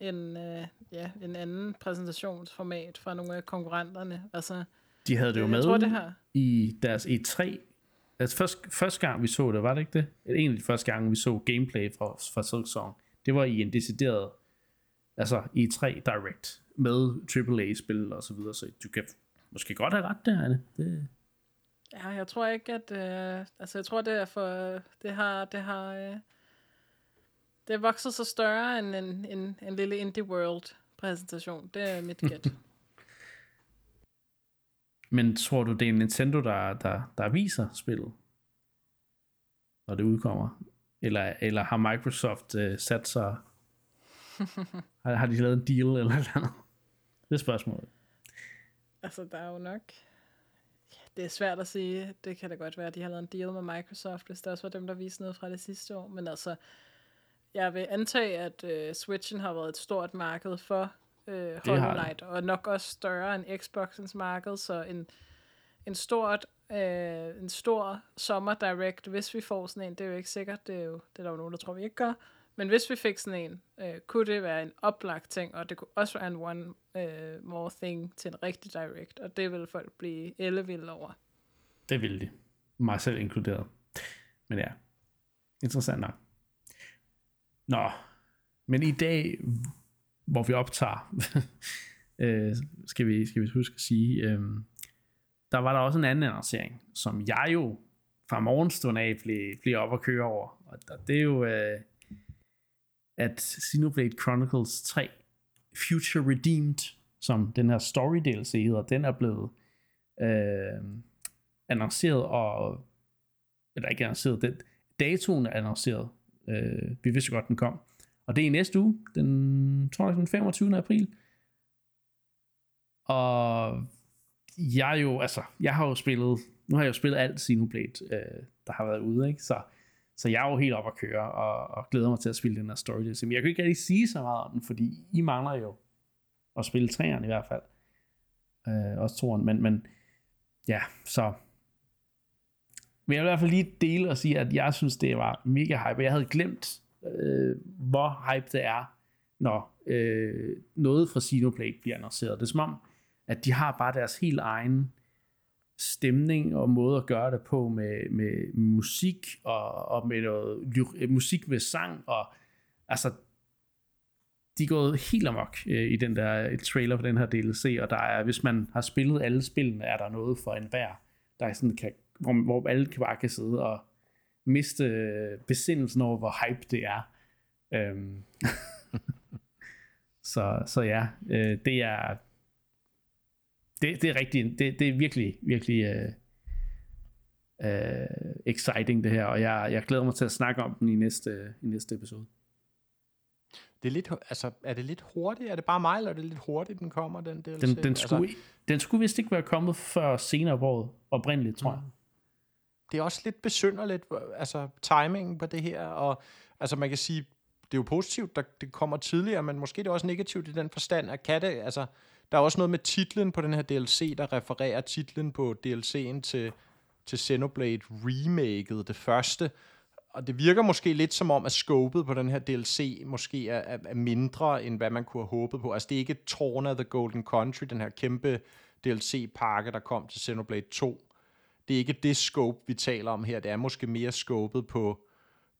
en, øh, ja, en anden præsentationsformat fra nogle af konkurrenterne? Altså, De havde det jo jeg med tror, det her... i deres E3. Altså først, første gang vi så det, var det ikke det? En af de første gange, vi så gameplay fra, fra Silk Song, det var i en decideret altså E3 Direct med AAA-spil og så videre, så du kan måske godt have ret der, Anne. Det, Ja, jeg tror ikke, at... Øh, altså, jeg tror, det er for... Det har... Det har øh, det er vokset så større end en, en, en lille Indie World præsentation. Det er mit gæt. men tror du, det er Nintendo, der, der, der viser spillet, når det udkommer? Eller, eller har Microsoft øh, sat sig... har, har de lavet en deal eller noget andet? Det er spørgsmålet. altså, der er jo nok... Det er svært at sige. Det kan da godt være, at de har lavet en deal med Microsoft, hvis det også var dem, der viste noget fra det sidste år. Men altså, jeg vil antage, at øh, Switchen har været et stort marked for øh, har Hollow det. Knight, og nok også større end Xboxens marked, så en, en stort øh, en stor sommer direct, hvis vi får sådan en, det er jo ikke sikkert, det er jo det er der jo nogen, der tror, vi ikke gør, men hvis vi fik sådan en, øh, kunne det være en oplagt ting, og det kunne også være en one øh, more thing til en rigtig direct, og det vil folk blive ellevilde over. Det ville de. Mig selv inkluderet. Men ja, interessant nok. Nå, men i dag, hvor vi optager, øh, skal, vi, skal vi huske at sige, øh, der var der også en anden annoncering, som jeg jo fra morgenstunden af blev, blev op og køre over. Og der- det er jo, øh, at Xenoblade Chronicles 3 Future Redeemed, som den her story DLC hedder, den er blevet øh, annonceret, og eller ikke annonceret, den, datoen er annonceret. Øh, vi vidste godt, den kom. Og det er i næste uge, den, tror jeg, den 25. april. Og jeg jo, altså, jeg har jo spillet, nu har jeg jo spillet alt Xenoblade, øh, der har været ude, ikke? Så, så jeg er jo helt op at køre, og, og glæder mig til at spille den her story DLC. Men jeg kan ikke rigtig sige så meget om den, fordi I mangler jo at spille træerne i hvert fald. Øh, også toren, men, men ja, så men jeg vil i hvert fald lige dele og sige, at jeg synes, det var mega hype. Jeg havde glemt, øh, hvor hype det er, når øh, noget fra Sinoplay bliver annonceret. Det er som om, at de har bare deres helt egen stemning og måde at gøre det på med, med musik og, og med noget øh, musik med sang og altså de er gået helt amok øh, i den der trailer for den her DLC, og der er, hvis man har spillet alle spillene, er der noget for enhver, der er sådan kan, hvor, hvor alle kan bare kan sidde og miste besindelsen over, hvor hype det er. Øhm. så, så ja, øh, det er det, det er rigtig, det, det er virkelig, virkelig øh, øh, exciting det her, og jeg, jeg glæder mig til at snakke om den i næste, i næste episode. Det er, lidt, altså, er det lidt hurtigt? Er det bare mig, eller er det lidt hurtigt, den kommer, den DLC? Den, den, Altså, skulle, den skulle vist ikke være kommet før senere på året, oprindeligt, tror jeg det er også lidt besynderligt, altså timingen på det her, og altså man kan sige, det er jo positivt, der, det kommer tidligere, men måske det er det også negativt i den forstand, at katte, altså, der er også noget med titlen på den her DLC, der refererer titlen på DLC'en til, til Xenoblade Remaket, det første, og det virker måske lidt som om, at scopet på den her DLC måske er, er, er mindre, end hvad man kunne have håbet på. Altså det er ikke Torna The Golden Country, den her kæmpe DLC-pakke, der kom til Xenoblade 2 det er ikke det scope, vi taler om her. Det er måske mere scopet på,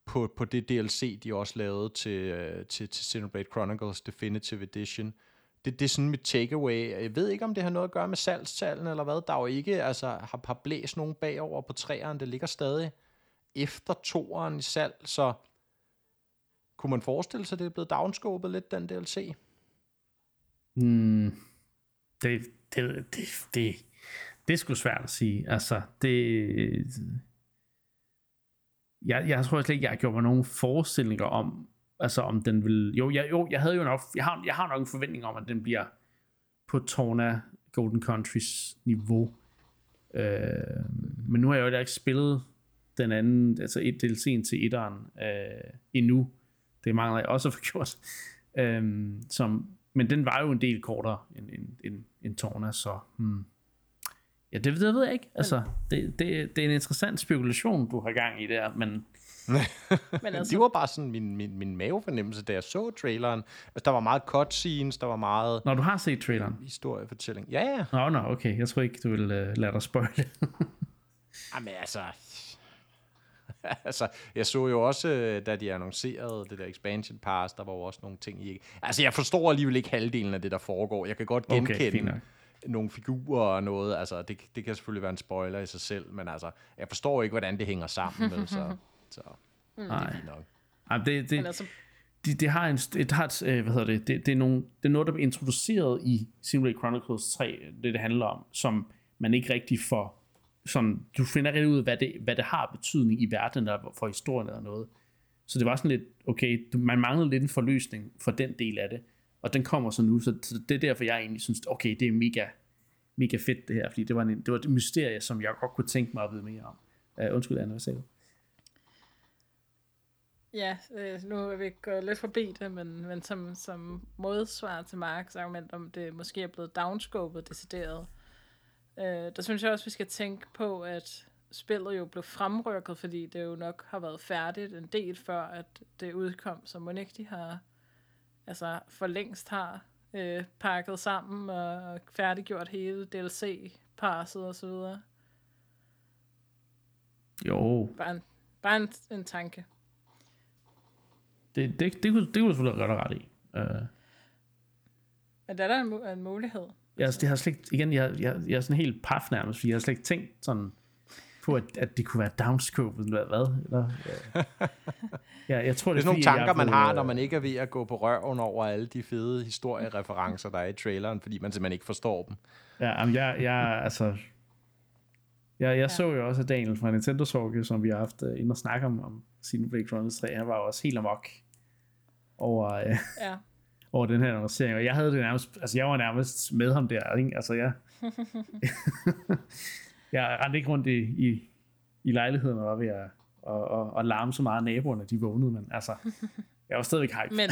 på, på det DLC, de også lavede til, øh, til, til Xenoblade Chronicles Definitive Edition. Det, det er sådan mit takeaway. Jeg ved ikke, om det har noget at gøre med salgstallene eller hvad. Der er jo ikke, altså, har, har blæst nogen bagover på træerne. Det ligger stadig efter toeren i salg, så kunne man forestille sig, at det er blevet downscopet lidt, den DLC? Mm, det, det, det, det, det er sgu svært at sige. Altså, det... Jeg, jeg tror slet ikke, jeg gjorde mig nogen forestillinger om, Altså om den vil... Jo, jeg, jo, jeg havde jo nok... Jeg har, jeg har nok en forventning om, at den bliver på Torna Golden Countries niveau. Øh, men nu har jeg jo ikke spillet den anden, altså et DLC'en til etteren øh, endnu. Det mangler jeg også at få gjort. Øh, som, men den var jo en del kortere end, end, end, end Torna, så... Hmm. Ja, det, det ved jeg ikke. Altså, det, det, det er en interessant spekulation, du har gang i der, men Men altså... Det var bare sådan min, min, min mavefornemmelse, da jeg så traileren. Altså, der var meget cutscenes, der var meget... Når du har set traileren? Historiefortælling. Ja, ja. Nå, nå, okay. Jeg tror ikke, du vil uh, lade dig spoil Jamen altså... altså, jeg så jo også, øh, da de annoncerede det der expansion pass, der var jo også nogle ting i... Altså, jeg forstår alligevel ikke halvdelen af det, der foregår. Jeg kan godt genkende okay, nogle figurer og noget. Altså, det, det kan selvfølgelig være en spoiler i sig selv, men altså, jeg forstår ikke, hvordan det hænger sammen. med, så... Så mm. det er fint nok. Ej, det, det, altså... det, det har en, det har et, øh, hvad hedder det, det, det, er nogle, det er noget, der bliver introduceret i Xenoblade Chronicles 3, det det handler om, som man ikke rigtig får, sådan, du finder rigtig ud af, hvad det, hvad det har betydning i verden, der for historien eller noget. Så det var sådan lidt, okay, man manglede lidt en forløsning for den del af det, og den kommer så nu, så, så det er derfor, jeg egentlig synes, okay, det er mega, mega fedt det her, fordi det var, en, det var et mysterie, som jeg godt kunne tænke mig at vide mere om. Uh, undskyld, Anna, hvad sagde du? Ja, øh, nu er vi gået lidt forbi det, men, men som, som modsvar til Marks argument om, det måske er blevet downscopet decideret, øh, der synes jeg også, vi skal tænke på, at spillet jo blev fremrykket, fordi det jo nok har været færdigt en del før, at det udkom, så må ikke de har altså for længst har øh, pakket sammen og færdiggjort hele DLC-passet og så videre. Jo. Bare en, bare en, en tanke. Det, det, det, kunne, det kunne du selvfølgelig gøre ret i. Uh, Men der er der en, en mulighed. Ja, altså, det har slet ikke, igen, jeg, jeg, jeg er sådan helt paf nærmest, fordi jeg har slet ikke tænkt sådan på, at, at det kunne være downscope, eller hvad? Eller, ja. ja, jeg tror, det, det er sådan nogle tanker, man har, når man ikke er ved at gå på røven over alle de fede historiereferencer, der er i traileren, fordi man simpelthen ikke forstår dem. Ja, men jeg, jeg altså, jeg, jeg ja. så jo også Daniel fra Nintendo Talk, som vi har haft uh, inde og snakke om, om Xenoblade Chronicles 3, han var jo også helt amok over, øh, ja. over den her annoncering, og jeg havde det nærmest, altså jeg var nærmest med ham der, ikke? altså jeg, jeg rendte ikke rundt i, i, i lejligheden og var ved at og, og, og larme så meget naboerne, de vågnede, men altså, jeg var stadigvæk hype. Men,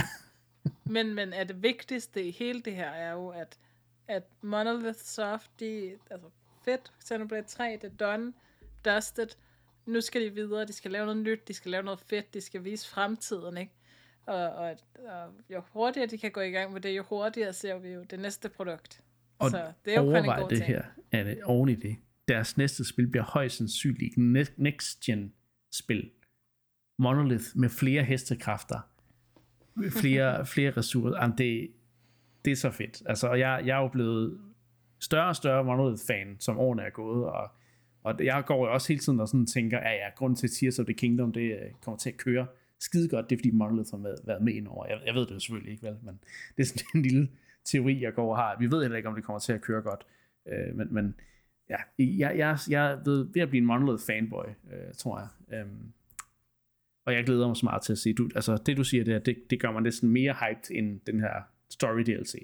men, men er det vigtigste i hele det her er jo, at, at Monolith Soft, de, altså fedt, Xenoblade 3, det er done, dusted, nu skal de videre, de skal lave noget nyt, de skal lave noget fedt, de skal vise fremtiden, ikke? Og, og, og jo hurtigere de kan gå i gang med det, jo hurtigere ser vi jo det næste produkt. Og så det er jo en god det ting. her, er det oven i det. Deres næste spil bliver højst sandsynligt next gen spil. Monolith med flere hestekræfter, flere, flere ressourcer. Jamen, det, det er så fedt. Altså, jeg, jeg er jo blevet større og større Monolith-fan, som årene er gået, og og jeg går jo også hele tiden og sådan tænker, at ja, grunden til Tears of the Kingdom, det øh, kommer til at køre skide godt, det er fordi Monolith har været med ind over. Jeg, jeg ved det jo selvfølgelig ikke, vel, men det er sådan en lille teori, jeg går og har. Vi ved heller ikke, om det kommer til at køre godt. Øh, men, men ja, jeg, jeg, jeg er ved, ved at blive en Monolith fanboy, øh, tror jeg. Øhm, og jeg glæder mig så meget til at se, du, altså det du siger der, det, det gør mig næsten mere hyped end den her story DLC.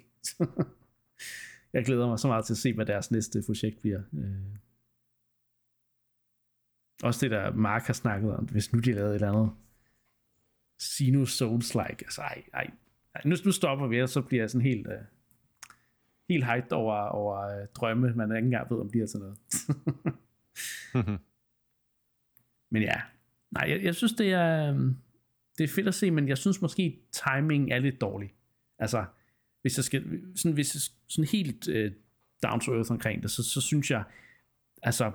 jeg glæder mig så meget til at se, hvad deres næste projekt bliver. Øh, også det der Mark har snakket om, hvis nu de lavede et eller andet Sinus Souls-like. Altså, ej, ej, ej. Nu, nu stopper vi, og så bliver jeg sådan helt, Øh, helt hyped over, over uh, drømme, man ikke engang ved, om de er sådan noget. men ja, nej, jeg, jeg synes, det er, um, det er fedt at se, men jeg synes måske, timing er lidt dårlig. Altså, hvis jeg skal, sådan, hvis jeg, sådan helt uh, down to earth omkring det, så, så synes jeg, altså,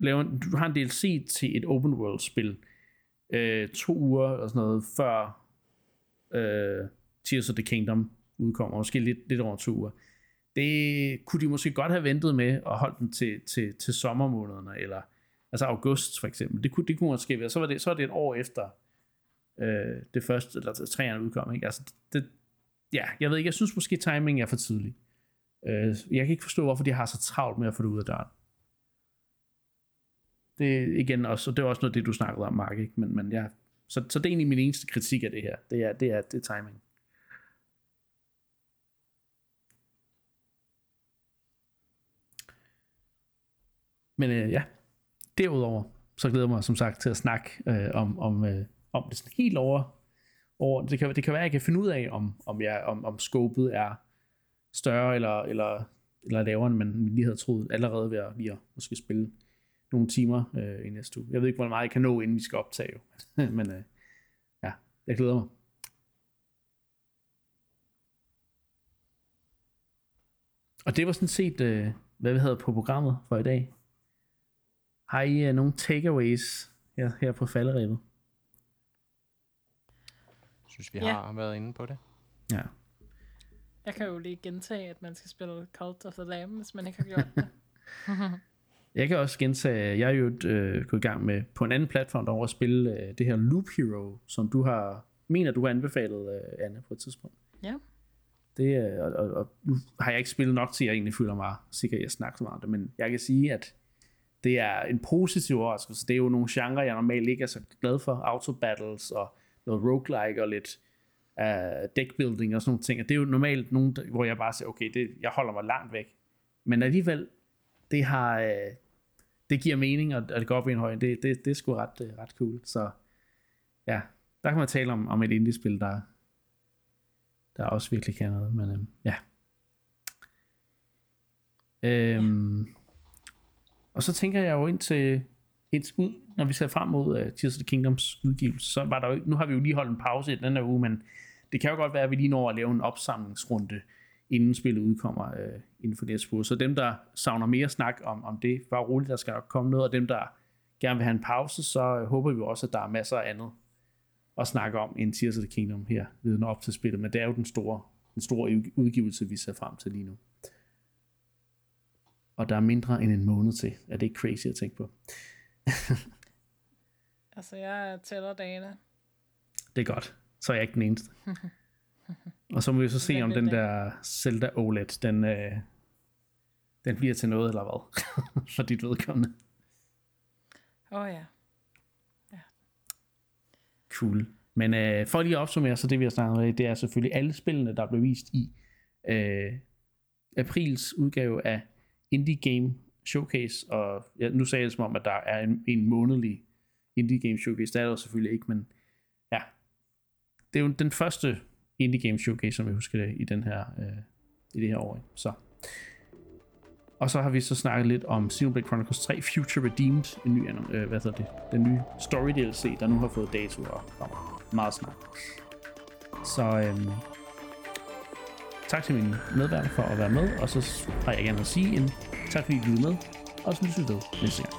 laver, du har en DLC til et open world spil, øh, to uger eller sådan noget, før øh, Tears of the Kingdom udkommer, måske lidt, lidt over to uger. Det kunne de måske godt have ventet med og holdt den til, til, til sommermånederne, eller altså august for eksempel. Det kunne, det kunne måske være, så var det, så var det et år efter øh, det første, eller træerne udkom. Ikke? Altså, det, ja, jeg ved ikke, jeg synes måske timing er for tidlig. Øh, jeg kan ikke forstå, hvorfor de har så travlt med at få det ud af døren. Det igen også, og det er også noget det, du snakkede om, Mark, ikke? Men, men jeg Så, så det er egentlig min eneste kritik af det her. Det er, det er, det er timing. Men øh, ja, derudover, så glæder jeg mig som sagt til at snakke øh, om, om, øh, om det sådan helt over, over det, kan, det kan være, at jeg kan finde ud af, om, om, jeg, om, om scopet er større eller, eller, eller lavere, end man lige havde troet, allerede ved at, lige at måske spille nogle timer øh, i næste uge. Jeg ved ikke, hvor meget jeg kan nå, inden vi skal optage, men øh, ja, jeg glæder mig. Og det var sådan set, øh, hvad vi havde på programmet for i dag. Har I uh, nogle takeaways her, her på falderæbet? Jeg synes, vi ja. har været inde på det. Ja. Jeg kan jo lige gentage, at man skal spille Cult of the Lamb, hvis man ikke har gjort det. jeg kan også gentage, jeg er jo øh, gået i gang med på en anden platform derovre at spille øh, det her Loop Hero, som du har, mener du har anbefalet, øh, Anne, på et tidspunkt. Ja. Det, øh, og, og, og nu har jeg ikke spillet nok til, at jeg egentlig føler mig sikker, at jeg snakker så meget om det, men jeg kan sige, at det er en positiv overraskelse. Det er jo nogle genrer, jeg normalt ikke er så glad for. Auto battles og noget roguelike og lidt uh, deckbuilding og sådan nogle ting. Og det er jo normalt nogen, hvor jeg bare siger, okay, det, jeg holder mig langt væk. Men alligevel, det har, uh, det giver mening, og, det går op i en høj. Det, det, det er sgu ret, uh, ret cool. Så ja, der kan man tale om, om et indie-spil, der, der også virkelig kan noget. Men uh, ja. Øhm, og så tænker jeg jo ind til, et ud, når vi ser frem mod uh, Tears of the Kingdoms udgivelse, så var der jo, nu har vi jo lige holdt en pause i den her uge, men det kan jo godt være, at vi lige når at lave en opsamlingsrunde, inden spillet udkommer uh, inden for det her Så dem, der savner mere snak om, om det, bare roligt, der skal komme noget, og dem, der gerne vil have en pause, så uh, håber vi også, at der er masser af andet at snakke om end Tears of the Kingdom her, videre op til spillet, men det er jo den store, den store udgivelse, vi ser frem til lige nu og der er mindre end en måned til. Er det ikke crazy at tænke på? altså, jeg tæller dagene. Det er godt. Så er jeg ikke den eneste. og så må vi så se, om den der Zelda OLED, den, øh, den bliver til noget, eller hvad? For dit vedkommende. Åh oh, ja. ja. Cool. Men øh, for lige at opsummere, så det vi har snakket om, det er selvfølgelig alle spillene, der blev vist i øh, aprils udgave af Indie Game Showcase, og ja, nu sagde jeg det som om, at der er en, en månedlig Indie Game Showcase, det er der selvfølgelig ikke, men ja, det er jo den første Indie Game Showcase, som jeg husker det, i, den her, øh, i det her år. Så. Og så har vi så snakket lidt om Xenoblade Chronicles 3 Future Redeemed, en ny, øh, hvad hedder det, den nye story DLC, der nu har fået dato og kommer meget snart. Så øhm, tak til mine medværter for at være med, og så har jeg gerne at sige en tak fordi I lyttede med, og så lyttes vi ved næste gang.